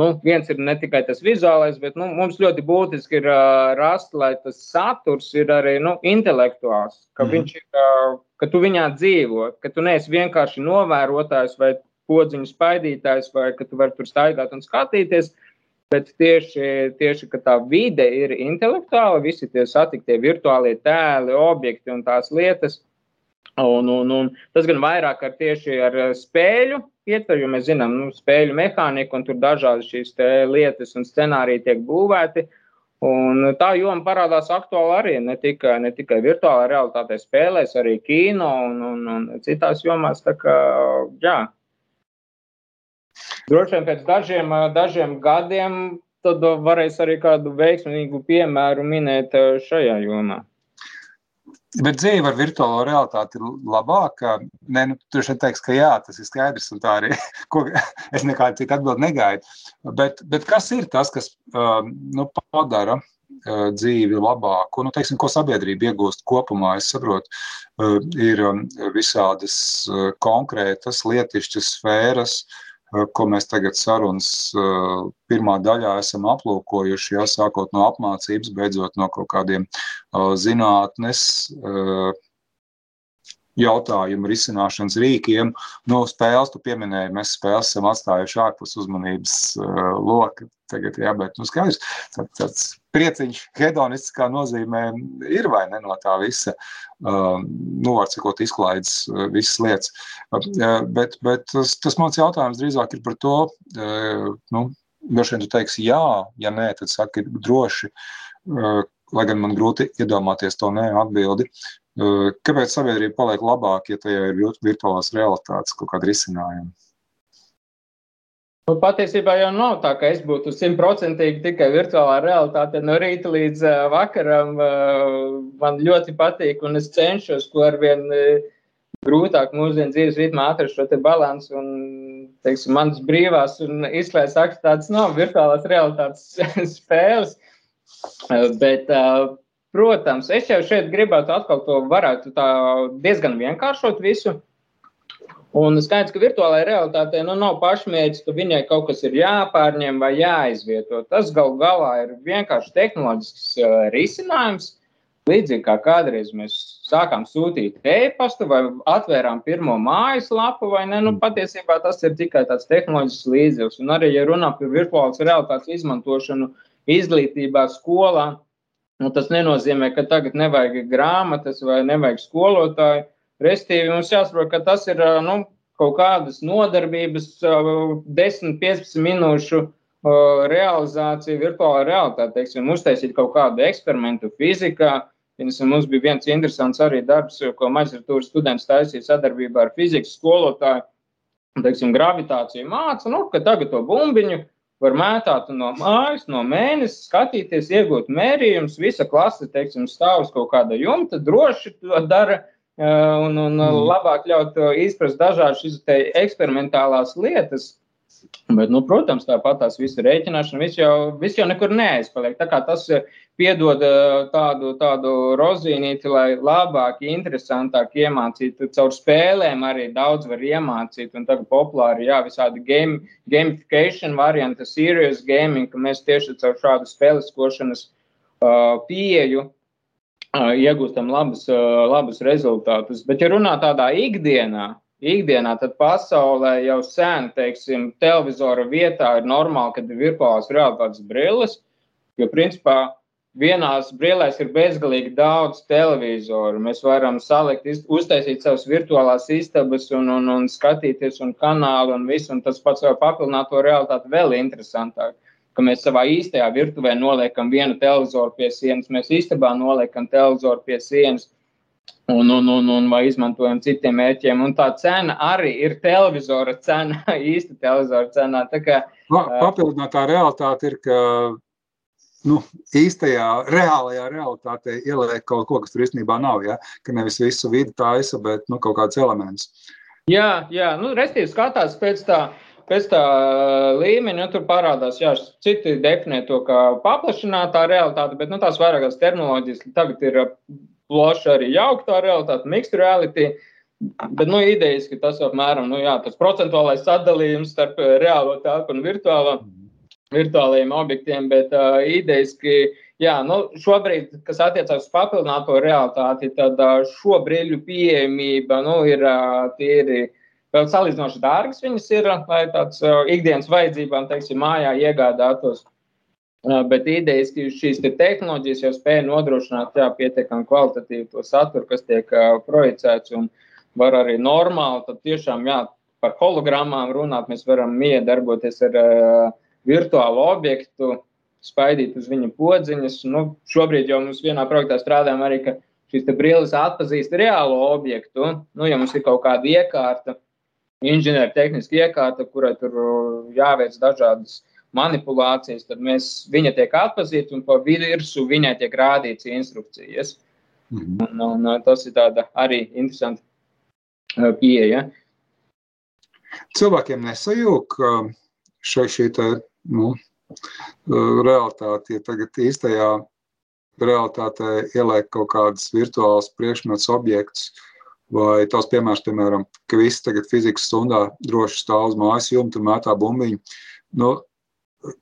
Nu, viens ir ne tikai tas vizuālais, bet nu, mums ļoti būtiski ir uh, rast, lai tas saturs ir arī nu, intelektuāls, ka, mm. viņš ir, uh, ka tu viņā dzīvo, ka tu neesi vienkārši novērotājs vai podziņu spaidītājs, vai ka tu vari tur staigāt un skatīties. Bet tieši, tieši tā vide ir intelektuāla, visi tie satiktie virtuālie tēli, objekti un tās lietas. Un, un, un tas gan vairāk ar tieši ar spēļu ietver, jo mēs zinām, nu, spēļu mehāniku un tur dažādas šīs lietas un scenāriji tiek būvēti. Un tā joma parādās aktuāli arī ne tikai, ne tikai virtuālā realitātē, spēlēs, arī kino un, un, un citās jomās. Kā, jā. Droši vien pēc dažiem, dažiem gadiem tad varēs arī kādu veiksmīgu piemēru minēt šajā jomā. Bet dzīve ar virtuālo realitāti ir labāka. Nē, nu, tur šeit teiks, ka jā, tas ir skaidrs, un tā arī ko, es nekādu citu atbildi negaidu. Bet, bet kas ir tas, kas um, nu, padara uh, dzīvi labāku? Nu, teiksim, ko sabiedrība iegūst kopumā? Es saprotu, uh, ir um, visādas uh, konkrētas lietišķas sfēras, uh, ko mēs tagad sarunas eh, pirmā daļā esam aplūkojuši, ja, sākot no apmācības, beidzot no kaut kādiem eh, zinātnes jautājumu risināšanas rīkiem. Nu, spēles, tu pieminēji, mēs spēles esam atstājuši ārpus uzmanības loka. Tagad, jā, bet, nu, skaidrs, tā, tāds prieciņš hedonistiskā nozīmē ir vai ne no tā visa, uh, nu, var cikot izklaides uh, visas lietas. Uh, bet, bet tas, tas mans jautājums drīzāk ir par to, uh, nu, droši vien tu teiksi jā, ja nē, tad saki droši, lai gan man grūti iedomāties to nē atbildi. Kāpēc sabiedrība paliek labāka, ja tajā ir virtuālās realitātes kaut kāda risinājuma? Nu, patiesībā jau nav tā, ka es būtu simtprocentīgi tikai virtuālā realitāte. No rīta līdz vakaram man ļoti patīk, un es cenšos, ko arvien uh, grūtāk mūsdienu dzīves ritmā atrast šo balansu. Un, teiksim, manas brīvās un izklaides aktivitātes nav virtuālās realitātes spēles. Bet, protams, es jau šeit gribētu atkal to varētu diezgan vienkāršot visu. Un skaidrs, ka virtuālajā realitātē nu, nav pašmērķis, ka viņai kaut kas ir jāpārņem vai jāizvieto. Tas galu galā ir vienkārši tehnoloģisks uh, risinājums. Līdzīgi kā kādreiz mēs sākām sūtīt e-pastu vai atvērām pirmo mājaslapu, vai ne? Nu, patiesībā tas ir tikai tāds tehnoloģisks līdzeklis. Un arī, ja runā par virtuālas realitātes izmantošanu izglītībā, skolā, nu, tas nenozīmē, ka tagad nevajag grāmatas vai nevajag skolotāju Restīvi mums jāsaprot, ka tas ir nu, kaut kādas nodarbības, 10, 15 minūšu realizācija, virtuālā realitāte. Teiksim, uztaisīt kaut kādu eksperimentu fizikā. Mums bija viens interesants arī darbs, ko maģistratūras students taisīja sadarbībā ar fizikas skolotāju. Teiksim, gravitāciju māca, nu, ka tagad to bumbiņu var mētāt no mājas, no mēnesis, skatīties, iegūt mērījumus. Visa klase, teiksim, stāv uz kaut kāda jumta, droši to dara un, un mm. labāk ļaut izprast dažādas eksperimentālās lietas. Bet, nu, protams, tāpat tās visas rēķināšana, viss jau, vis jau nekur neaizpaliek. Tā kā tas piedod tādu, tādu rozīnīti, lai labāk, interesantāk iemācītu. Caur spēlēm arī daudz var iemācīt. Un tagad populāri, jā, visādi game, gamification varianti, serious gaming, ka mēs tieši caur šādu spēleskošanas uh, pieeju iegūstam labus, labus rezultātus. Bet, ja runā tādā ikdienā, ikdienā tad pasaulē jau sen, teiksim, televizora vietā ir normāli, kad ir virtuālās realitātes brilles, jo principā vienās brīvēs ir bezgalīgi daudz televizoru. Mēs varam salikt, uztaisīt savas virtuālās istabas un, un, un skatīties un kanālu un visu, un tas pats var papildināt to realitāti vēl interesantāk ka mēs savā īstajā virtuvē noliekam vienu televizoru pie sienas, mēs istabā noliekam televizoru pie sienas. Un, un, un, un vai izmantojam citiem mērķiem. Un tā cena arī ir televizora cena, īsta televizora cena. Tā kā, pa, papildinātā realitāte ir, ka nu, īstajā, reālajā realitātē ieliek kaut ko, kas tur īstenībā nav. Ja? Ka nevis visu vidi taisa, bet nu, kaut kāds elements. Jā, jā. Nu, restīvi skatās pēc tā pēc tā līmeņa nu, tur parādās, jā, citi definē to kā paplašinātā realitāte, bet nu, tās vairākās terminoloģijas tagad ir plaša arī jauktā realitāte, mixed reality. Bet nu, idejas, ka tas apmēram nu, jā, tas procentuālais sadalījums starp reālo telpu un virtuālo, virtuālajiem objektiem, bet uh, idejas, ka jā, nu, šobrīd, kas attiecās uz papildināto realitāti, tad uh, šo brīļu pieejamība nu, ir uh, tīri. Uh, vēl salīdzinoši dārgas viņas ir, lai tāds ikdienas vajadzībām, teiksim, mājā iegādātos. Bet idejas, ka šīs te tehnoloģijas jau spēja nodrošināt jā, pietiekami kvalitatīvu to saturu, kas tiek projicēts un var arī normāli, tad tiešām jā, par hologrammām runāt, mēs varam miedarboties ar uh, virtuālu objektu, spaidīt uz viņa podziņas. Nu, šobrīd jau mums vienā projektā strādājam arī, ka šīs brilles atpazīst reālo objektu. Nu, ja mums ir kaut kāda iekārta, inženiertehniski iekārta, kurai tur jāveic dažādas manipulācijas, tad mēs, viņa tiek atpazīta un pa virsmu viņai tiek rādīts instrukcijas. Mhm. Un, un tas ir arī interesanta pieeja. Cilvēkiem nesajūg šai šī tā, nu, realitāte, ja tagad īstajā realitātē ieliek kaut kādas virtuālas priekšmets objektus, uh, Vai tās piemērs, piemēram, ka visi tagad fizikas stundā droši stāv uz mājas jumta un mētā bumbiņu, nu,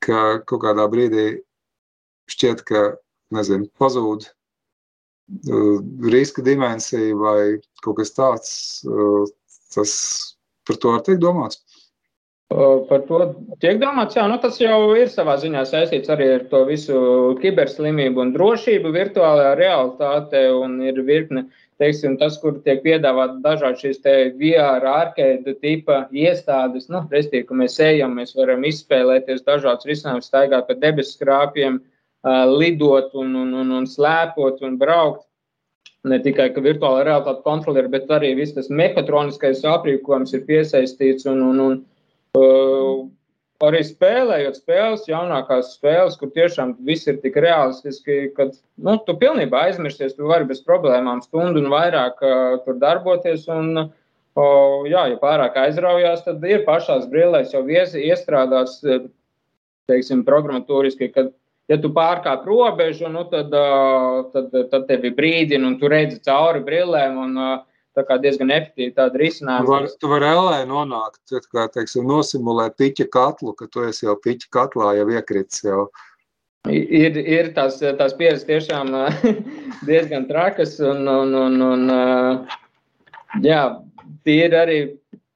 ka kaut kādā brīdī šķiet, ka, nezinu, pazūd uh, riska dimensija vai kaut kas tāds, uh, tas par to var teikt domāts. Par to tiek domāts, jā, nu tas jau ir savā ziņā saistīts arī ar to visu kiberslimību un drošību virtuālajā realitātē un ir virkne teiksim, tas, kur tiek piedāvāt dažādi šīs VR, arcade tipa iestādes, nu, respektīvi, ka mēs ejam, mēs varam izspēlēties dažādas risinājumus, staigāt pa debesu skrāpiem, lidot un, un, un, un slēpot un braukt. Ne tikai ka virtuālā realitāte kontrolieri, bet arī viss tas mehatroniskais aprīkojums ir piesaistīts un, un, un uh, arī spēlējot spēles, jaunākās spēles, kur tiešām viss ir tik realistiski, ka nu, tu pilnībā aizmirsties, tu vari bez problēmām stundu un vairāk uh, tur darboties. Un, O, jā, ja pārāk aizraujās, tad ir pašās brillēs jau iestrādāts, teiksim, programmatūriski, kad, ja tu pārkāp robežu, nu, tad, tad, tad tevi brīdina un tu redzi cauri tā kā diezgan efektīvi tāda risinājuma. Tu vari var LE nonākt, kā teiksim, nosimulēt piķa katlu, ka tu esi jau piķa katlā, jau iekritis jau. Ir, ir tās, tās pieredzes tiešām diezgan trakas, un, un, un, un jā, tie ir arī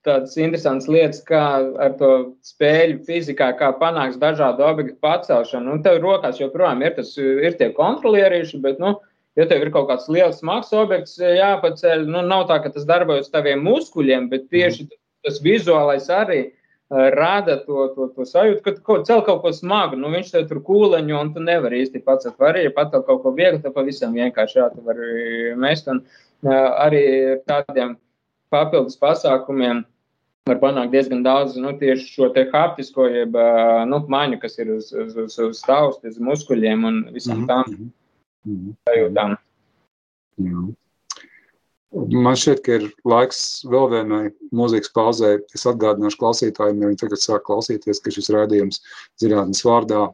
tādas interesantas lietas, kā ar to spēļu fizikā, kā panāks dažādu objektu pacelšanu. Un tev rokās joprojām ir, tas, ir tie kontrolierīši, bet, nu, ja tev ir kaut kāds liels smags objekts jāpaceļ, nu, nav tā, ka tas darbojas taviem muskuļiem, bet tieši tas, tas vizuālais arī rada to, to, to sajūtu, ka kaut, cel kaut ko smagu, nu viņš tev tur kūleņo, un tu nevari īsti pacelt. Var arī pacelt kaut ko vieglu, tad pavisam vienkārši jā, tu vari mest. Un arī tādiem papildus pasākumiem var panākt diezgan daudz nu, tieši šo te haptisko, jeb nu, maņu, kas ir uz, uz, uz, uz stāvus, uz muskuļiem un visam mm -hmm. tām mm -hmm. Sajūtām. Jā. Man šķiet, ka ir laiks vēl vienai mūzikas pauzē. Es atgādināšu klausītājiem, ja viņi tagad sāk klausīties, ka šis rādījums zinātnes vārdā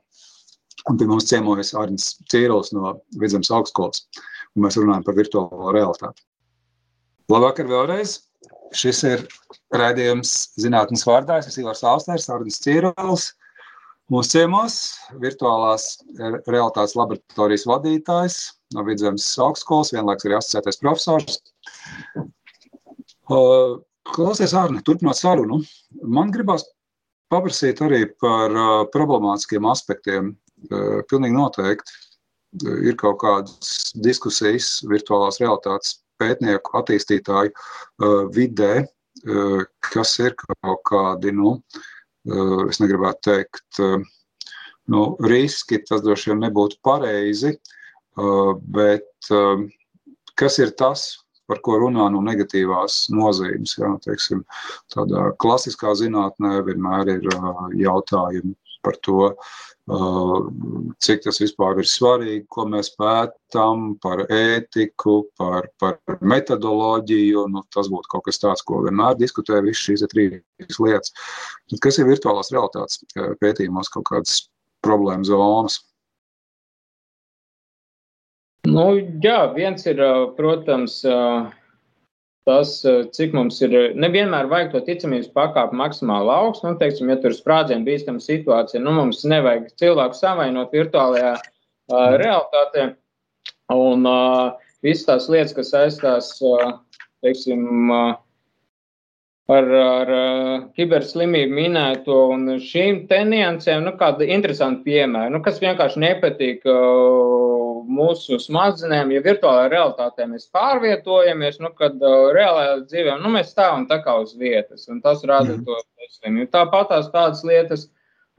un pie mums ciemojas Arnis Cīrils no Vidzemes augstskolas, un mēs runājam par virtuālo realitāti. Labvakar vēlreiz! Šis ir rādījums zinātnes vārdā. Es esmu Ivars Austers, Arnis Cīrils. Mūsu ciemos virtuālās realitātes laboratorijas vadītājs no Vidzemes augstskolas, vienlaiks arī asociētais profesors. Klausies, Arne, turpinot sarunu. Man gribās paprasīt arī par problemātiskiem aspektiem. Pilnīgi noteikti ir kaut kādas diskusijas virtuālās realitātes pētnieku, attīstītāju vidē, kas ir kaut kādi, nu, es negribētu teikt, nu, riski, tas droši vien nebūtu pareizi, bet kas ir tas, par ko runā no negatīvās nozīmes. Jā, teiksim, tādā klasiskā zinātnē vienmēr ir jautājumi par to, cik tas vispār ir svarīgi, ko mēs pētām, par ētiku, par, par metodoloģiju. Nu, tas būtu kaut kas tāds, ko vienmēr diskutē visas šīs trīs lietas. Kas ir virtuālās realitātes pētījumos kaut kādas problēma zonas? Nu, jā, viens ir, protams, tas, cik mums ir. Nevienmēr vajag to ticamības pakāpi maksimāli augstu. Nu, teiksim, ja tur ir sprādzienu bīstama situācija, nu, mums nevajag cilvēku savainot virtuālajā uh, realitātē. Un uh, visas tās lietas, kas saistās, uh, teiksim, uh, ar, ar kiberslimību minēto un šīm niansēm, nu, kāda interesanta piemēra, nu, kas vienkārši nepatīk uh, mūsu smadzenēm, ja virtuālajā realitātē mēs pārvietojamies, nu, kad uh, reālajā dzīvē, nu, mēs stāvam tā kā uz vietas, un tas rada mm. to slimību. Tāpat tās tādas lietas,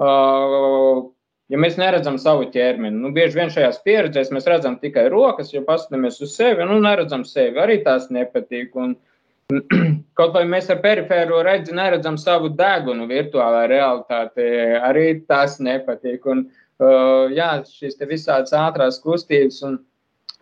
uh, ja mēs neredzam savu ķermeni, nu, bieži vien šajās pieredzēs mēs redzam tikai rokas, ja paskatāmies uz sevi, nu, neredzam sevi, arī tās nepatīk. Un, Kaut vai mēs ar perifēro redzi neredzam savu degunu virtuālā realitātē, arī tas nepatīk. Un, uh, jā, šīs visādas ātrās kustības un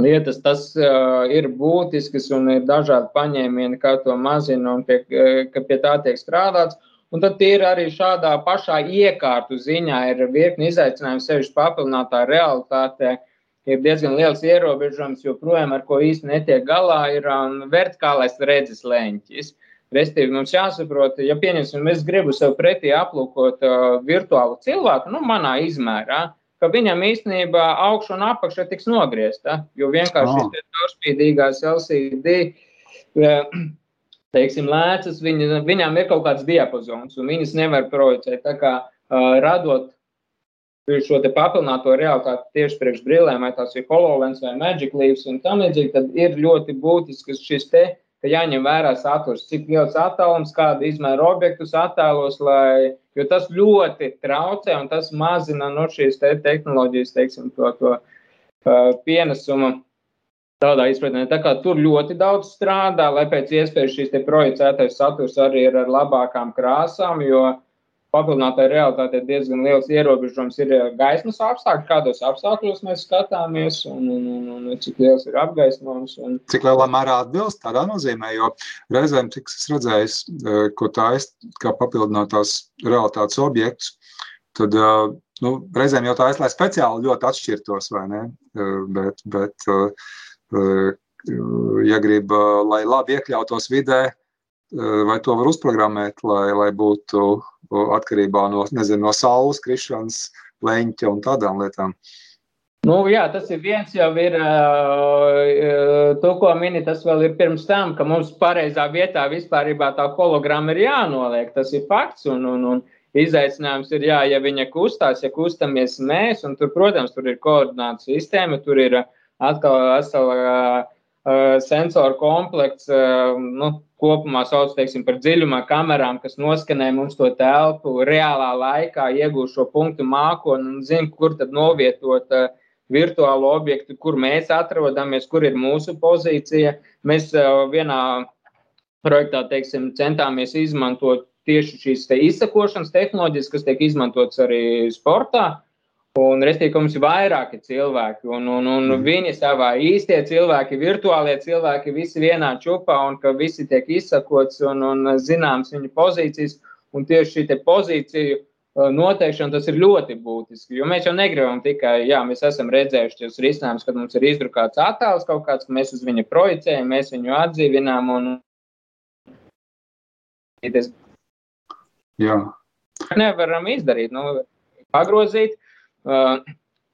lietas, tas uh, ir būtisks un ir dažādi paņēmieni, kā to mazina un pie, uh, ka pie tā tiek strādāts. Un tad ir arī šādā pašā iekārtu ziņā ir virkni izaicinājumu sevišķi papildinātā realitātē. Uh, ir diezgan liels ierobežojums, joprojām ar ko īsti netiek galā, ir um, vertikālais redzes leņķis. Restīvi mums jāsaprot, ja pieņemsim, es gribu sev pretī aplūkot uh, virtuālu cilvēku, nu, manā izmērā, ka viņam īstenībā augšu un apakša tiks nogriezta, jo vienkārši oh. šīs caurspīdīgās LCD, uh, teiksim, lēcas, viņa, viņām ir kaut kāds diapazons, un viņas nevar projicēt. Tā kā uh, radot šo papildināto realitāti tieši priekš brīvlēm, vai tās ir HoloLens vai Magic Leaves un tam līdzīgi, tad ir ļoti būtisks šis te, ka jāņem vērā saturs, cik liels attālums, kāda izmēra objektus attēlos, lai, jo tas ļoti traucē un tas mazina no nu, šīs te tehnoloģijas, teiksim, to, to uh, pienesumu. Tādā izpratnē, tā kā tur ļoti daudz strādā, lai pēc iespējas šīs projicētais saturs arī ir ar labākām krāsām, jo uh, papildinātai realitātei diezgan liels ierobežojums ir gaismas apstākļi, kādos apstākļos mēs skatāmies un, un, un, un cik liels ir apgaismojums. Un... Cik lielā mērā atbilst tādā nozīmē, jo reizēm, cik es redzēju, ko tā ir kā papildinātās realitātes objekts, tad nu, reizēm jau tā ir, lai speciāli ļoti atšķirtos, vai ne? Bet, bet ja grib, lai labi iekļautos vidē, vai to var uzprogrammēt, lai, lai būtu atkarībā no, nezinu, no saules krišanas, leņķa un tādām lietām. Nu, jā, tas ir viens jau ir, uh, to, ko mini, tas vēl ir pirms tam, ka mums pareizā vietā vispārībā tā hologramma ir jānoliek. Tas ir fakts, un, un, un izaicinājums ir, jā, ja viņa kustās, ja kustamies mēs, un tur, protams, tur ir koordināta sistēma, tur ir atkal vesela uh, sensoru komplekts, uh, nu, kopumā sauc teiksim, par dziļumā kamerām, kas noskanē mums to telpu reālā laikā, iegūst šo punktu mākoni un zina, kur tad novietot uh, virtuālo objektu, kur mēs atrodamies, kur ir mūsu pozīcija. Mēs vienā projektā teiksim, centāmies izmantot tieši šīs te izsakošanas tehnoloģijas, kas tiek izmantotas arī sportā. Un, restīvi, ka mums ir vairāki cilvēki, un, un, un mm. viņi savā īstie cilvēki, virtuālie cilvēki, visi vienā čupā, un ka visi tiek izsakots un, un zināms viņu pozīcijas. Un tieši šī pozīciju uh, noteikšana tas ir ļoti būtiski. Jo mēs jau negribam tikai, jā, mēs esam redzējuši tos risinājumus, kad mums ir izdrukāts attēls kaut kāds, ka mēs uz viņu projicējam, mēs viņu atdzīvinām. Un... Jā. Nevaram izdarīt, nu, pagrozīt uh,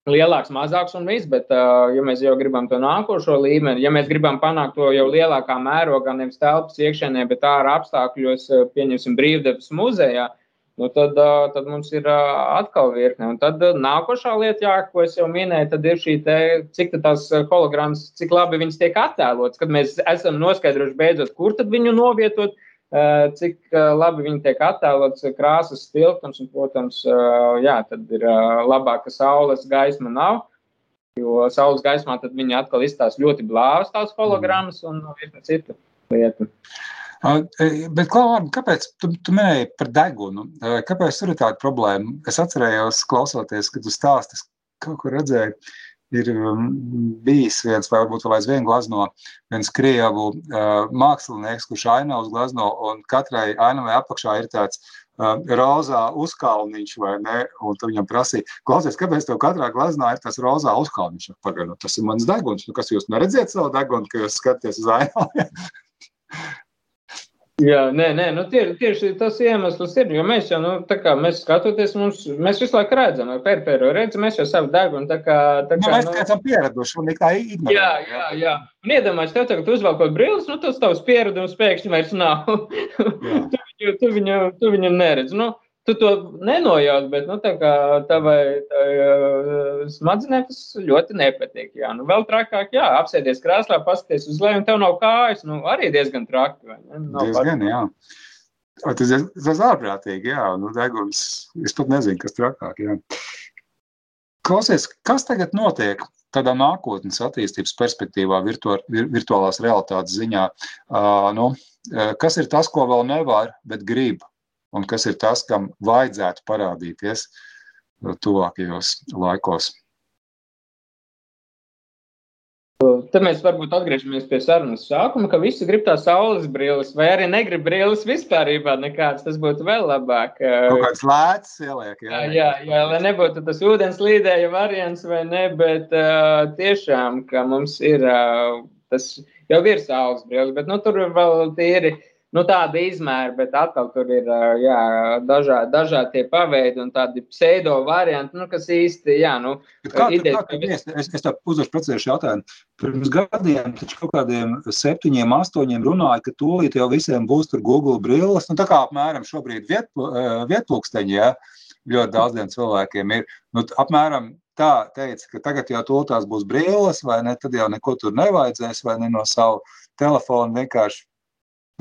lielāks, mazāks un viss, bet, uh, ja mēs jau gribam to nākošo līmeni, ja mēs gribam panākt to jau lielākā mērogā, nevis telpas iekšēnē, bet ārā apstākļos, pieņemsim, brīvdabas muzejā, nu tad, tad mums ir atkal virkne. Un tad nākošā lieta, jā, ko es jau minēju, ir šī te, cik tās holograms, cik labi viņas tiek attēlotas, kad mēs esam noskaidrojuši beidzot, kur tad viņu novietot, Eh, cik eh, labi viņi tiek attēlots, krāsas stilpums, un, protams, eh, jā, tad ir labāk, ka saules gaisma nav, jo saules gaismā tad viņi atkal izstāsta ļoti blāvas tās hologrammas un virkni citu lietu. Bet, Klaunam, kāpēc tu, tu minēji par degunu? Kāpēc tur ir tāda problēma? Es atcerējos, klausoties, kad tu stāstīji, kaut kur redzēju, ir um, bijis viens, varbūt vēl aizvien glazno, viens krievu uh, mākslinieks, kurš ainavas glazno, un katrai ainavai apakšā ir tāds uh, rozā uzkalniņš, vai ne? Un tu viņam prasīja, klausies, kāpēc tev katrā glaznā ir tas rozā uzkalniņš? Pagaid, nu, tas ir mans deguns. Nu, kas jūs neredziet savu degunu, ka jūs skaties uz ainavu? Jā, nē, nē nu tie, tieši tas iemesls ir. Jo mēs jau, nu, tā kā mēs skatoties, mums, mēs visu laiku redzam, vai pērpēro redzam, mēs jau savu degunu. Tā kā, tā nu, kā, nu, mēs nu, esam pieraduši un tā ignorējam. Jā, jā, jā. Un iedomājieties, tev tagad uzvelkot brilles, nu tas tavs pieredums pēkšņi vairs nav. tu, viņu, tu, viņu, tu viņu neredz. Nu, tu to nenojauc, bet nu, tavai smadzenēm tas ļoti nepatīk. Jā. Nu, vēl trakāk, jā, apsēties krēslā, paskaties uz leju, un tev nav kājas. Nu, arī diezgan traki. Diezgan, jā. Tas ir ārprātīgi, jā. Nu, deguns, es pat nezinu, kas trakāk, jā. Klausies, kas tagad notiek tādā nākotnes attīstības perspektīvā, virtu, vir, virtuālās realitātes ziņā? Uh, nu, kas ir tas, ko vēl nevar, bet grib? Un kas ir tas, kam vajadzētu parādīties tuvākajos laikos. Tad mēs varbūt atgriežamies pie sarunas sākuma, ka visi grib tās saules brilles, vai arī negrib brilles vispār. Nekāds, tas būtu vēl labāk. Kaut kāds lēts ieliek. Jā, jā, jā, lai nebūtu tas ūdens līdēja variants vai ne, bet uh, tiešām, ka mums ir, uh, tas jau ir saules brilles, bet nu, tur vēl tīri. Uh, nu, tāda izmēra, bet atkal tur ir jā, dažādi, dažādi tie paveidi un tādi pseido varianti, nu, kas īsti, jā, nu, kā, idejas, kā, kā, es, es, es tā uzdošu precīzi jautājumu. Pirms gadiem, taču kaut kādiem septiņiem, astoņiem runāja, ka tūlīt jau visiem būs tur Google brilles, nu, tā kā apmēram šobrīd viet, vietpulksteņi, jā, ļoti daudziem cilvēkiem ir, nu, apmēram tā teica, ka tagad jau tūlīt būs brilles, vai ne, tad jau neko tur nevajadzēs, vai ne no savu telefonu vienkārši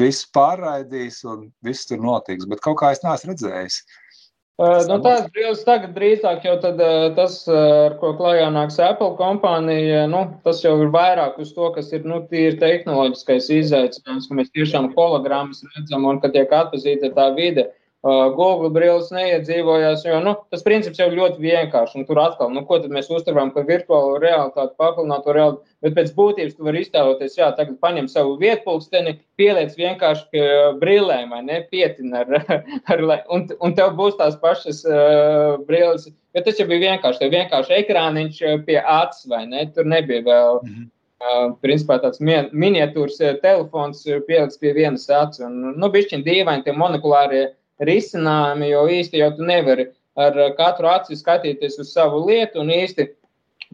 viss pārraidīs un viss tur notiks. Bet kaut kā es neesmu redzējis. Uh, nu, tās brīvs tagad drīzāk, jo tad, uh, tas, uh, ar ko klajā nāks Apple kompānija, nu, tas jau ir vairāk uz to, kas ir nu, tīri tehnoloģiskais izaicinājums, ka mēs tiešām hologrammas redzam un ka tiek atpazīta tā vide. uh, Google brilles neiedzīvojās. Jo nu, tas princips jau ļoti vienkāršs. Tur atkal, nu, ko mēs uztveram par virtuālo realitāti, papildināto realitāti. Bet pēc būtības tu vari iztēloties, jā, tagad paņem savu vietpulksteni, pieliec vienkārši pie brillēm, ne, pietin ar, ar un, un tev būs tās pašas uh, brilles. Bet tas jau bija vienkārši, tev vienkārši ekrāniņš pie acis, vai ne, tur nebija vēl. Mm -hmm. Uh, principā tāds miniatūrs telefons pielikts pie vienas acis. Nu, bišķiņ dīvaini tie monokulārie risinājumi, jo īsti jau tu nevari ar katru aci skatīties uz savu lietu un īsti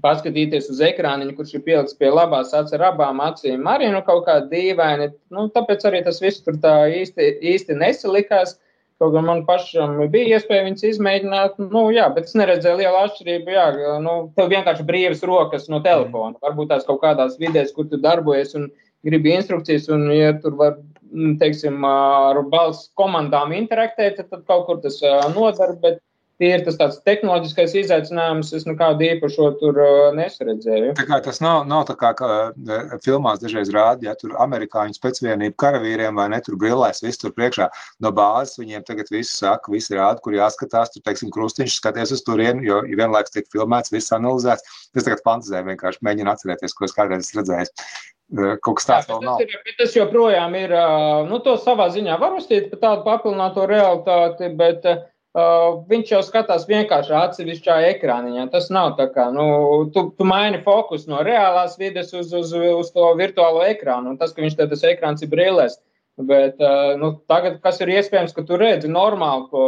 paskatīties uz ekrāniņu, kurš ir pielikts pie labās acis ar abām acīm. Arī nu, kaut kā dīvaini. Nu, tāpēc arī tas viss tur tā īsti, īsti nesalikās. Kaut gan man pašam bija iespēja viņas izmēģināt, nu, jā, bet es neredzēju lielu atšķirību. Jā, nu, tev vienkārši brīvas rokas no telefona. Varbūt tās kaut kādās vidēs, kur tu darbojies un gribi instrukcijas, un, ja tur var, teiksim, ar balss komandām interaktēt, tad kaut kur tas nodara. Bet tie ir tas tāds tehnoloģiskais izaicinājums. Es nekādu īpašo tur nesaredzēju. Tā kā tas nav, nav tā kā, kā filmās dažreiz rāda, ja tur amerikāņu spēcvienību karavīriem vai ne tur brillēs, viss tur priekšā no bāzes. Viņiem tagad viss saka, visi rāda, kur jāskatās. Tur, teiksim, krustiņš skaties uz turieni, jo vienlaikus tiek filmēts, viss analizēts. Es tagad fantazēju, vienkārši mēģinu atcerēties, ko es kādreiz redzēju. Uh, kaut kas tāds vēl nav. Tas, ir, tas joprojām ir, nu, to savā ziņā var uzstīt par tādu papildināto realitāti, bet uh, Uh, viņš jau skatās vienkārši atsevišķā ekrāniņā. Tas nav tā kā, nu, tu, tu maini fokus no reālās vides uz, uz, uz to virtuālo ekrānu. Un tas, ka viņš te tas ekrāns ir brīlēs. Bet uh, nu, tagad, kas ir iespējams, ka tu redzi normālu, ko,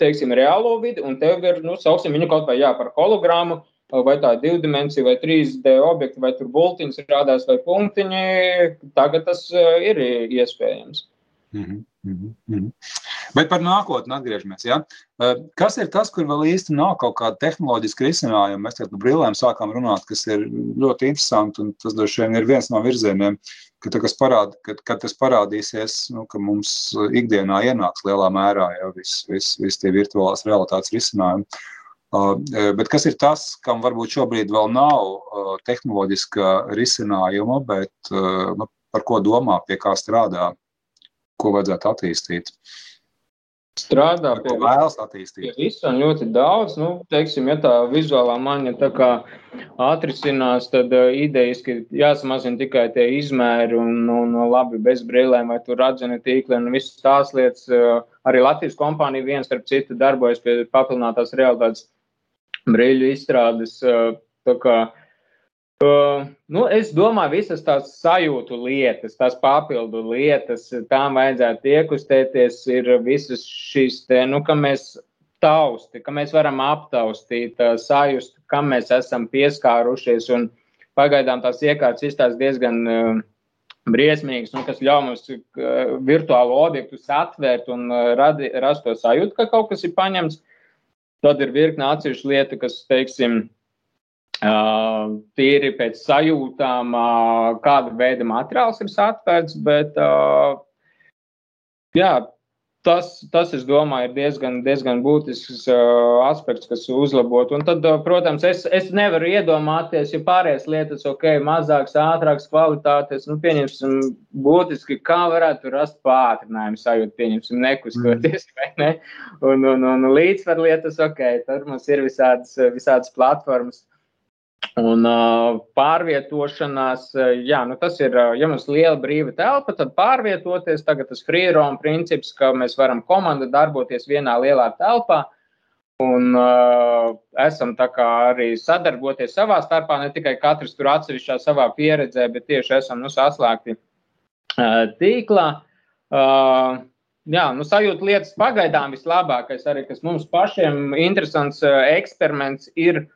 teiksim, reālo vidi, un tev ir, nu, sauksim viņu kaut vai jā par hologramu, vai tā ir divu dimensiju, vai 3D objekti, vai tur bultiņas rādās, vai punktiņi. Tagad tas uh, ir iespējams. Mm -hmm. Mm -hmm. Bet par nākotni atgriežamies. Ja? Eh, kas ir tas, kur vēl īsti nav kaut kāda tehnoloģiska risinājuma? Mēs par brīvlēm sākām runāt, kas ir ļoti interesanti, tas droši vien ir viens no virzieniem, ka, tā, parād, kad, kad tas parādīsies, nu, ka mums ikdienā ienāks lielā mērā ja, visi vis, vis tie virtuālās realitātes risinājumi. Uh, bet kas ir tas, kam varbūt šobrīd vēl nav uh, tehnoloģiska risinājuma, bet uh, nu, par ko domā, pie kā strādā ko vajadzētu attīstīt. Strādā pie vēlas attīstīt. Pie visu un ļoti daudz. Nu, teiksim, ja tā vizuālā maņa tā kā atrisinās, tad idejas, ka jāsamazina tikai tie izmēri un, un labi bez brīlēm vai tur radzina tīkli un visas tās lietas. Arī Latvijas kompānija viens starp citu darbojas pie papildinātās realitātes brīļu izstrādes. Uh, tā kā uh, Uh, nu, es domāju, visas tās sajūtu lietas, tās papildu lietas, tām vajadzētu iekustēties. Ir visas šīs, te, nu, ka mēs tausti, ka mēs varam aptaustīt, uh, sajust, kam mēs esam pieskārušies. Pagaidām tās iekārtas izstāsta diezgan uh, briesmīgas, nu, kas ļauj mums uh, virtuālu objektu atvērt un uh, radi, rast to sajūtu, ka kaut kas ir paņemts. Tad ir virkne atsevišķu lietu, kas, teiksim, tīri pēc sajūtām, kāda veida materiāls ir atvērts, bet jā, tas, tas, es domāju, ir diezgan, diezgan būtisks uh, aspekts, kas uzlabot. Un tad, uh, protams, es, es nevaru iedomāties, ja pārējās lietas, ok, mazāks, ātrāks kvalitātes, nu, pieņemsim, būtiski, kā varētu rast pātrinājumu sajūtu, pieņemsim, nekustoties, mm. vai ne? Un, un, un līdzsvar lietas, ok, tad mums ir visādas, visādas platformas Un uh, pārvietošanās, jā, nu tas ir, ja mums ir liela brīva telpa, tad pārvietoties, tagad tas freerome princips, ka mēs varam komanda darboties vienā lielā telpā. Un uh, esam tā kā arī sadarboties savā starpā, ne tikai katrs tur atsevišķā savā pieredzē, bet tieši esam nu, saslēgti uh, tīklā. Uh, jā, nu sajūta lietas pagaidām vislabākais arī, kas mums pašiem interesants uh, eksperiments ir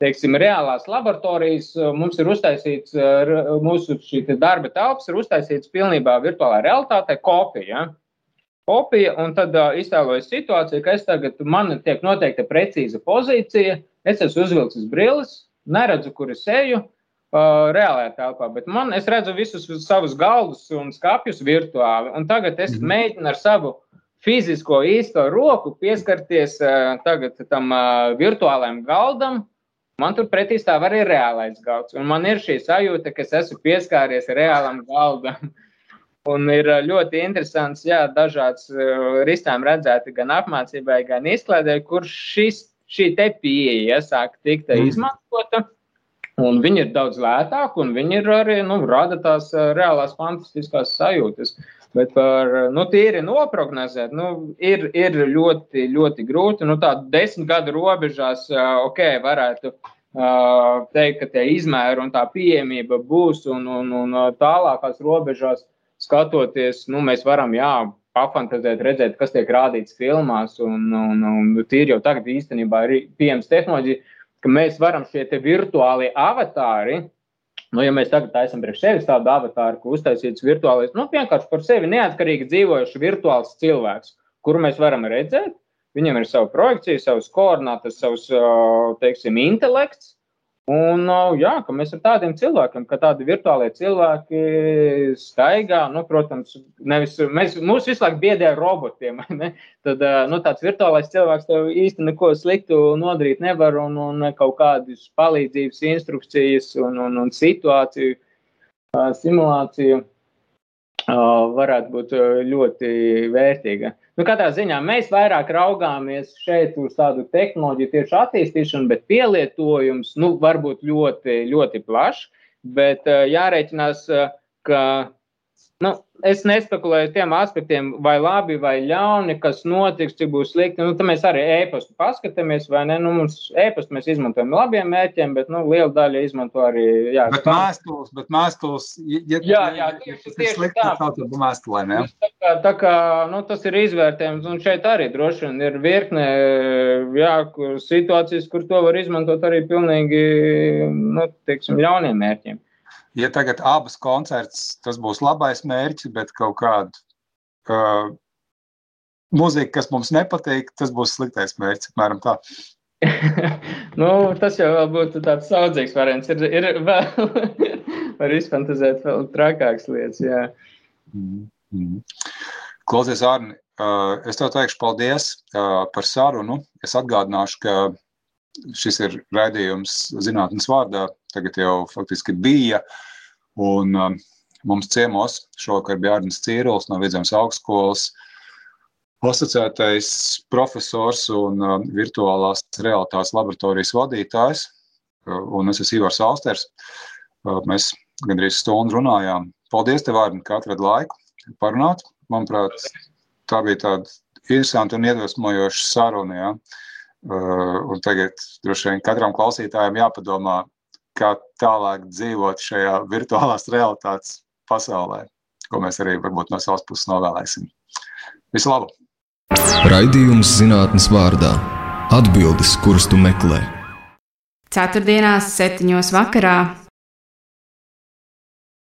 teiksim, reālās laboratorijas eh, mums ir uztaisīts, eh, mūsu darba telpas ir uztaisīts pilnībā virtuālā realitātē kopija. Ja? Kopija, un tad uh, iztēlojas situāciju, ka es tagad, man tiek noteikta precīza pozīcija, es esmu uzvilcis brilles, neredzu, kur es eju, uh, reālajā telpā, bet man, es redzu visus savus galdus un skāpjus virtuāli, un tagad es -hmm. mēģinu ar savu fizisko īsto roku pieskarties uh, tagad tam uh, virtuālajam galdam, Man tur pretī stāv arī reālais galds. Un man ir šī sajūta, ka es esmu pieskāries reālam galdam. Un ir ļoti interesants, jā, dažāds uh, risinājumi redzēti gan apmācībai, gan izklādē, kur šis, šī te pieeja sāk tikt mm. izmantota. Un viņi ir daudz lētāki, un viņi ir arī nu, rada tās uh, reālās fantastiskās sajūtas. Bet par nu, tīri noprognozēt, nu, ir, ir ļoti, ļoti grūti. Nu, tā desmit gadu robežās, ok, varētu uh, teikt, ka tie izmēri un tā pieejamība būs, un, un, un tālākās robežās skatoties, nu, mēs varam, jā, pafantazēt, redzēt, kas tiek rādīts filmās, un, un, un tīri jau tagad īstenībā ir pieejams tehnoloģija, ka mēs varam šie virtuālie avatāri, Nu, ja mēs tagad esam priekš sevis tādu avatāru, ko uztaisīts virtuālais, nu, vienkārši par sevi neatkarīgi dzīvojuši virtuāls cilvēks, kuru mēs varam redzēt, Viņam ir sava projekcija, savas koordinātas, savs, teiksim, intelekts. Un, jā, ka mēs ar tādiem cilvēkiem, kā tādi virtuālie cilvēki, staigā, nu, protams, nevis mēs, mūs visu laiku biedē ar robotiem. Ne? Tad nu, tāds virtuālais cilvēks tev īsti neko sliktu nodarīt nevar, un, un kaut kādas palīdzības, instrukcijas un, un, un situāciju, simulāciju varētu būt ļoti vērtīga. Nu, katrā ziņā mēs vairāk raugāmies šeit uz tādu tehnoloģiju tieši attīstīšanu, bet pielietojums nu, var būt ļoti, ļoti plašs. Bet jārēķinās, ka Nu, es nespekulēju tiem aspektiem, vai labi vai ļauni, kas notiks, cik būs slikti. Nu, mēs arī e-pastu paskatāmies, vai ne? Nu, mums e-pastu mēs izmantojam labiem mērķiem, bet nu, liela daļa izmanto arī. Jā, bet mēstules, bet mēstules, ja, jā, jā, tieši, tieši slikti, tā. Tā tad mēstulē, ne? Tā kā, tā kā nu, tas ir izvērtējums, un šeit arī droši vien ir virkne jā, situācijas, kur to var izmantot arī pilnīgi, nu, teiksim, ļauniem mērķiem ja tagad abas koncerts, tas būs labais mērķis, bet kaut kāda uh, mūzika, kas mums nepatīk, tas būs sliktais mērķis. Apmēram tā. nu, tas jau būtu tāds saudzīgs variants. Ir, ir vēl, var izfantazēt vēl trakākas lietas. Jā. Mm -hmm. Klausies, Arni, uh, es tev teikšu paldies uh, par sarunu. Es atgādināšu, ka šis ir raidījums zinātnes vārdā tagad jau faktiski bija. Un, um, mums ciemos šovakar bija Arnēs Cīrulis no Vidzemes augstskolas, asociētais profesors un uh, virtuālās realitātes laboratorijas vadītājs. Uh, un es esmu Ivars Austers. Uh, mēs gandrīz stundu runājām. Paldies, tev, Arni, ka atradi laiku parunāt. Manuprāt, tā bija tāda interesanta un iedvesmojoša saruna. Ja? Uh, un tagad droši vien katram klausītājam jāpadomā, kā tālāk dzīvot šajā virtuālās realitātes pasaulē, ko mēs arī varbūt no savas puses novēlēsim. Visu labu! Raidījums zinātnes vārdā - atbildes, kuras tu meklē. Ceturtdienās, septiņos vakarā